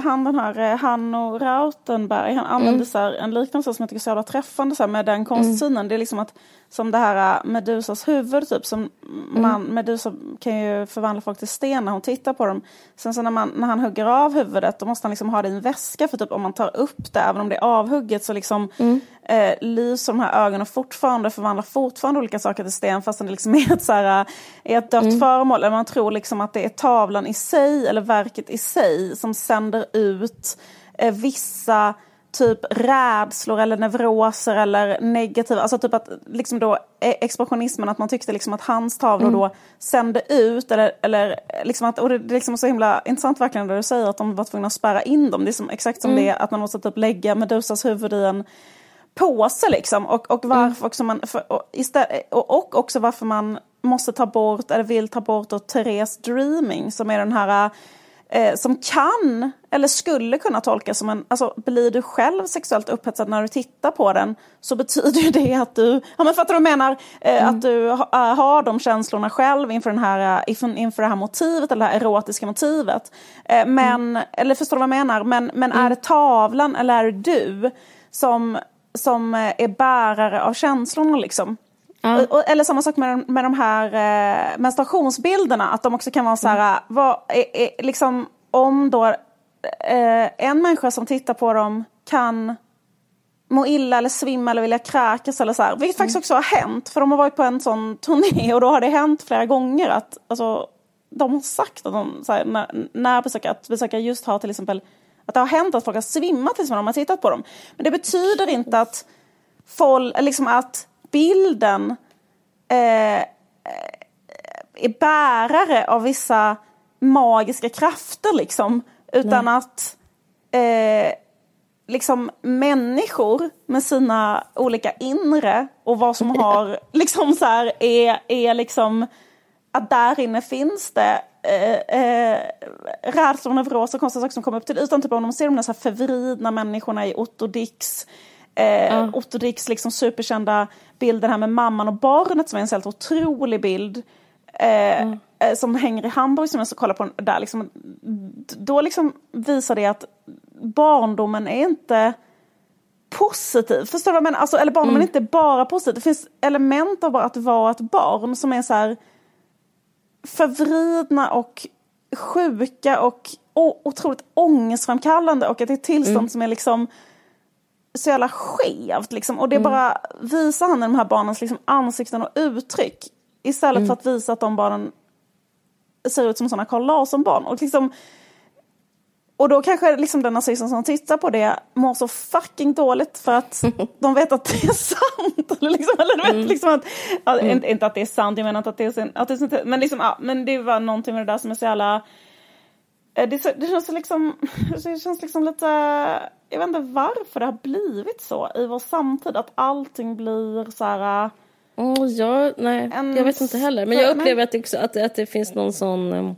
han den här eh, Hanno Rautenberg, han använder Mm. så en liknelse som jag tycker är så jävla träffande så med den konstsynen. Det är liksom att som det här eh, Medusas huvud typ som Mm. man, Medusa kan ju förvandla folk till sten när hon tittar på dem. Sen så när, man, när han hugger av huvudet då måste han liksom ha det i en väska för typ om man tar upp det även om det är avhugget så liksom Mm. eh, lyser de här ögonen fortfarande förvandlar fortfarande olika saker till sten fastän det liksom är ett, så här, eh, är ett dött föremål. Eller man tror liksom att det är tavlan i sig eller verket i sig som sänder ut eh, vissa typ rädslor eller neuroser eller negativa, alltså typ att liksom då eh, expressionismen att man tyckte liksom att hans tavlor då sände ut eller, eller liksom att, och det, det är liksom så himla intressant verkligen det du säger att de var tvungna att spärra in dem. Det är som, exakt som det att man måste typ lägga Medusas huvud i en påse liksom. Och, och varför också man, för, och, istället, och, och också varför man måste ta bort, eller vill ta bort då Therese Dreaming som är den här eh, som kan, eller skulle kunna tolkas som en, alltså blir du själv sexuellt upphetsad när du tittar på den så betyder ju det att du, ja men fattar du vad jag menar? Eh, Att du ha, äh, har de känslorna själv inför, den här, eh, inför, inför det här motivet, eller det här erotiska motivet. Eh, men, eller förstår du vad jag menar? Men, men är det tavlan eller är det du som, som eh, är bärare av känslorna liksom? Ja. Och, eller samma sak med, med de här eh, menstruationsbilderna, att de också kan vara så här, vad, är, är, liksom, om då eh, en människa som tittar på dem kan må illa eller svimma eller vilja kräkas eller så här, vilket faktiskt också har hänt, för de har varit på en sån turné och då har det hänt flera gånger att alltså, de har sagt att de, så här, när, när besökare, att besökare just har till exempel att det har hänt att folk har svimmat när de har tittat på dem. Men det betyder inte att folk, liksom att bilden eh, är bärare av vissa magiska krafter liksom. Utan att eh, liksom människor med sina olika inre och vad som har liksom så här är, är liksom att där inne finns det eh, eh, rädslor och neuroser och konstiga saker som kommer upp till ytan. Typ om de ser de där så här förvridna människorna i Otto Dicks Eh, Otto Dicks liksom superkända bilder här med mamman och barnet som är en helt otrolig bild. Eh, eh, som hänger i Hamburg som jag ska kolla på där. Liksom, då liksom visar det att barndomen är inte positiv. Förstår du vad jag menar? Alltså, eller barndomen är inte bara positiv. Det finns element av att vara ett barn som är så här förvridna och sjuka och otroligt ångestframkallande och att det är ett tillstånd som är liksom så jävla skevt. Liksom. Och det bara visar han i de här barnens liksom, ansikten och uttryck. Istället för att visa att de barnen ser ut som sådana Carl Larsson-barn. Och, liksom, och då kanske liksom den nazisten som tittar på det mår så fucking dåligt för att de vet att det är sant. Eller liksom, eller vet, liksom att, ja, inte, inte att det är sant, jag menar inte att det är, sin- att det är sant, men, liksom, ja, men det var någonting med det där som är så jävla Eh, Det, det, känns liksom, det känns liksom lite, jag vet inte varför det har blivit så i vår samtid. Att allting blir så här, Oh, ja, nej, En jag vet inte heller. Men jag upplever att det, också, att, att det finns någon sån... um,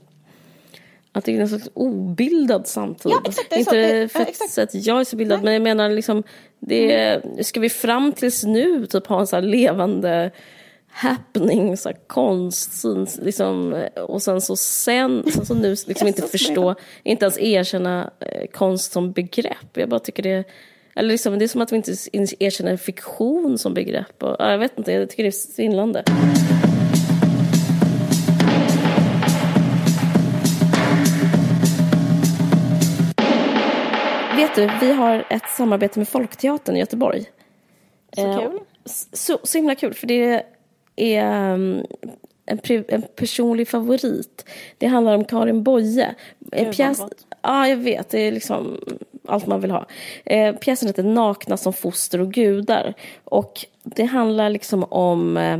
Att det är en slags obildad samtid. Ja, exakt, inte Det- för ja, att exakt. säga att jag är så bildad, men jag menar liksom... Det, Ska vi fram tills nu typ ha en så här levande happening, så här konstsyn, liksom, och sen så sen, sen så nu liksom inte förstå, inte ens erkänna eh, konst som begrepp. Jag bara tycker det, eller liksom, det är som att vi inte erkänner fiktion som begrepp. Och, ja, jag vet inte, jag tycker det är svindlande. Vet du, vi har ett samarbete med Folkteatern i Göteborg. så Eh, kul. Så, så himla kul, för det är um, en, en personlig favorit. Det handlar om Karin Boye. En vad pjäs, ja, jag vet, det är liksom allt man vill ha. Eh, pjäsen heter Nakna som foster och gudar. Och det handlar liksom om eh,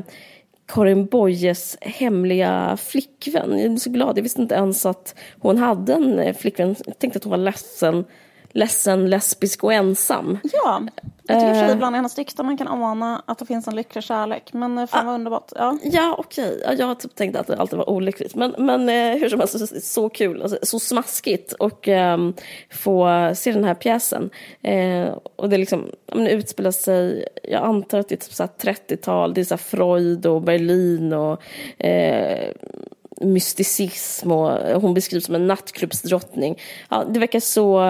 Karin Boyes hemliga flickvän. Jag är så glad, jag visste inte ens att hon hade en eh, flickvän. Jag tänkte att hon var ledsen, ledsen lesbisk och ensam. Ja, jag tycker Eh. uh, ibland i hennes dikter man kan ana att det finns en lycklig kärlek. Men eh, fan vad underbart. Ja. Ja, okej. Ja, jag har typ tänkt att det alltid var olyckligt. Men, men eh, hur som helst, så, så kul. Alltså, så smaskigt och ehm, få se den här pjäsen. Eh, och det liksom, men utspelar sig, jag antar att det är typ så här 30-tal. Det är så Freud och Berlin och eh, mysticism. Och hon beskrivs som en nattklubbsdrottning. Ja, det verkar så...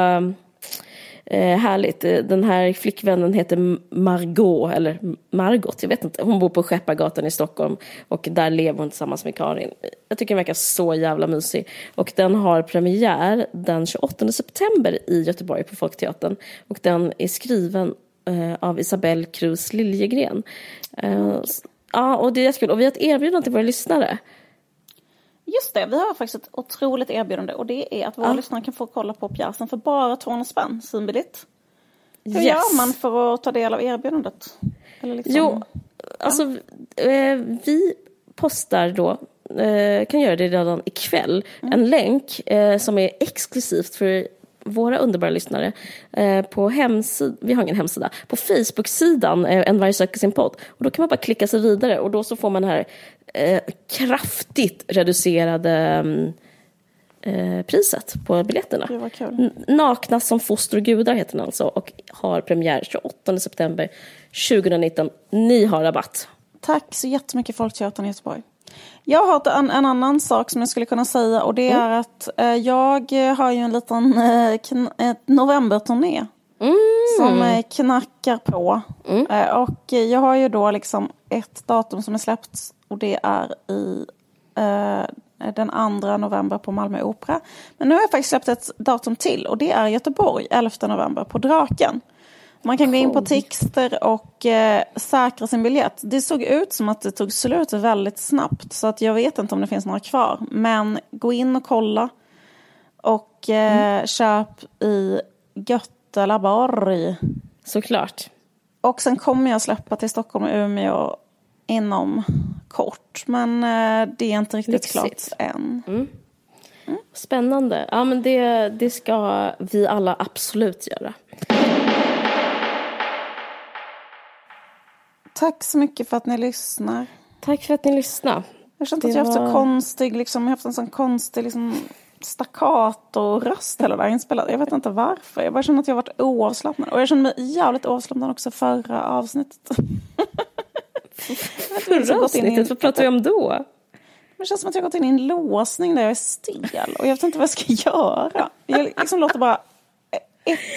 Eh, härligt. Eh, den här flickvännen heter Margot, eller Margot, jag vet inte. Hon bor på Skeppargatan i Stockholm och där lever hon tillsammans med Karin. Jag tycker den verkar så jävla mysig. Och den har premiär den 28 september i Göteborg på Folkteatern. Och den är skriven eh, av Isabelle Cruz Liljegren. Eh, ja, och det är jättekul. Och vi har ett erbjudande till våra lyssnare. Just det, vi har faktiskt ett otroligt erbjudande och det är att våra Ja. lyssnare kan få kolla på pjäsen för bara 200 spänn, synbilligt. Hur Yes. gör man för att ta del av erbjudandet? Eller liksom, Jo, alltså eh, vi postar då, eh, kan göra det redan ikväll, en länk eh, som är exklusivt för våra underbara lyssnare eh, på hemsidan, vi har ingen hemsida, på Facebook-sidan eh, En varg söker sin podd. Och då kan man bara klicka sig vidare och då så får man det här eh, kraftigt reducerade mm, eh, priset på biljetterna. Gud vad kul. Nakna som foster och gudar heter den alltså och har premiär 28 september 2019. Ni har rabatt. Tack så jättemycket Folkteatern i Göteborg. Jag har en, en annan sak som jag skulle kunna säga och det är att eh, jag har ju en liten eh, novemberturné som eh, knackar på. Eh, och jag har ju då liksom ett datum som är släppt och det är i eh, den 2 november på Malmö Opera. Men nu har jag faktiskt släppt ett datum till och det är Göteborg 11 november på Draken. Man kan gå in på Tixter och eh, säkra sin biljett. Det såg ut som att det tog slut väldigt snabbt så att jag vet inte om det finns några kvar. Men gå in och kolla och eh, köp i Götelaborg. Såklart. Och sen kommer jag släppa till Stockholm och Umeå inom kort. Men eh, det är inte riktigt Lyxigt. klart än. Spännande. Ja, men det, det ska vi alla absolut göra. Tack så mycket för att ni lyssnar. Tack för att ni lyssnade. Jag Det att jag har haft så konstig, liksom, jag har haft en sån konstig liksom, staccato-röst hela vägen inspelad. Jag vet inte varför. Jag bara känner att jag har varit oavslappnad. Och jag känner mig jävligt oavslappnad också förra avsnittet. Förra avsnittet, vad pratade vi om då? det känns som att jag har gått in i en låsning där jag är stel och jag vet inte vad jag ska göra. Jag liksom låter bara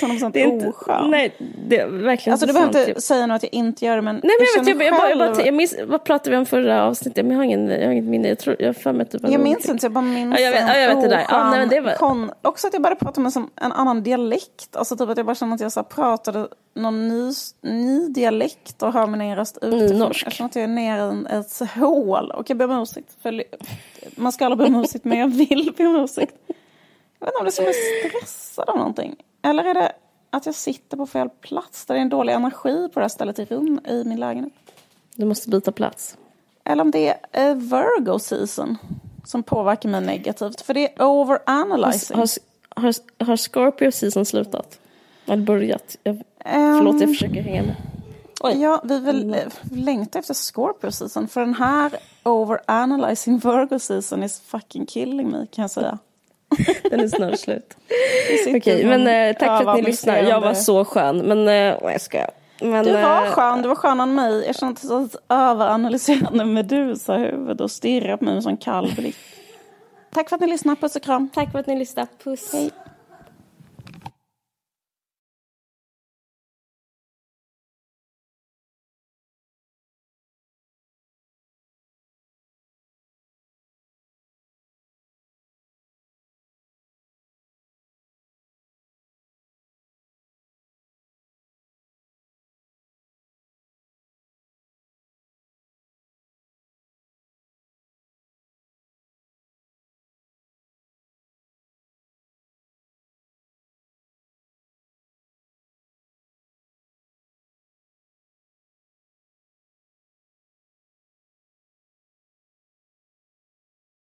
100% Det är inte, oskön. nej, det är verkligen Alltså du behöver inte säga nu att jag inte gör det men Nej men jag, vet, känner jag, jag, bara, jag, bara, jag minns, vad pratade vi om förra avsnittet? Men jag har ingen, jag har inget minne. Jag tror, jag har mig typ Jag minns inte, jag bara minns Ja, jag vet- ja, jag vet det där. Ja, oskön nej, men det var- kon... Också att jag började prata med som en annan dialekt. Alltså typ att jag bara kände att jag så pratade någon ny, ny dialekt och hör min röst utifrån. norsk. Jag känner att jag är nere i ett hål. Och jag ber om ursäkt. För... Man ska aldrig be om ursäkt men jag vill be om ursäkt. Jag vet inte om det är som jag är stressad av någonting. Eller är det att jag sitter på fel plats? Där det är en dålig energi på det här stället i rum i min lägenhet. Du måste byta plats. Eller om det är eh, Virgo season som påverkar mig negativt. För det är overanalyzing. Har, har, har Scorpio season slutat? Eller börjat? Jag, Ehm, förlåt, jag försöker hänga med. Oj. Ja, vi vill eh, längta efter Scorpio season. För den här overanalyzing Virgo season is fucking killing me kan jag säga. Den är snart slut. Okej, men eh, tack för att ni lyssnade. Jag var så skön. Men, eh, jag skojar. Men, Du var eh, skön, du var skönare än mig. Jag kände så ett överanalyserande medusa-huvud och stirrade på mig med en sån kall blick. Tack för att ni lyssnade, puss och kram. Tack för att ni lyssnade. Puss. Hej.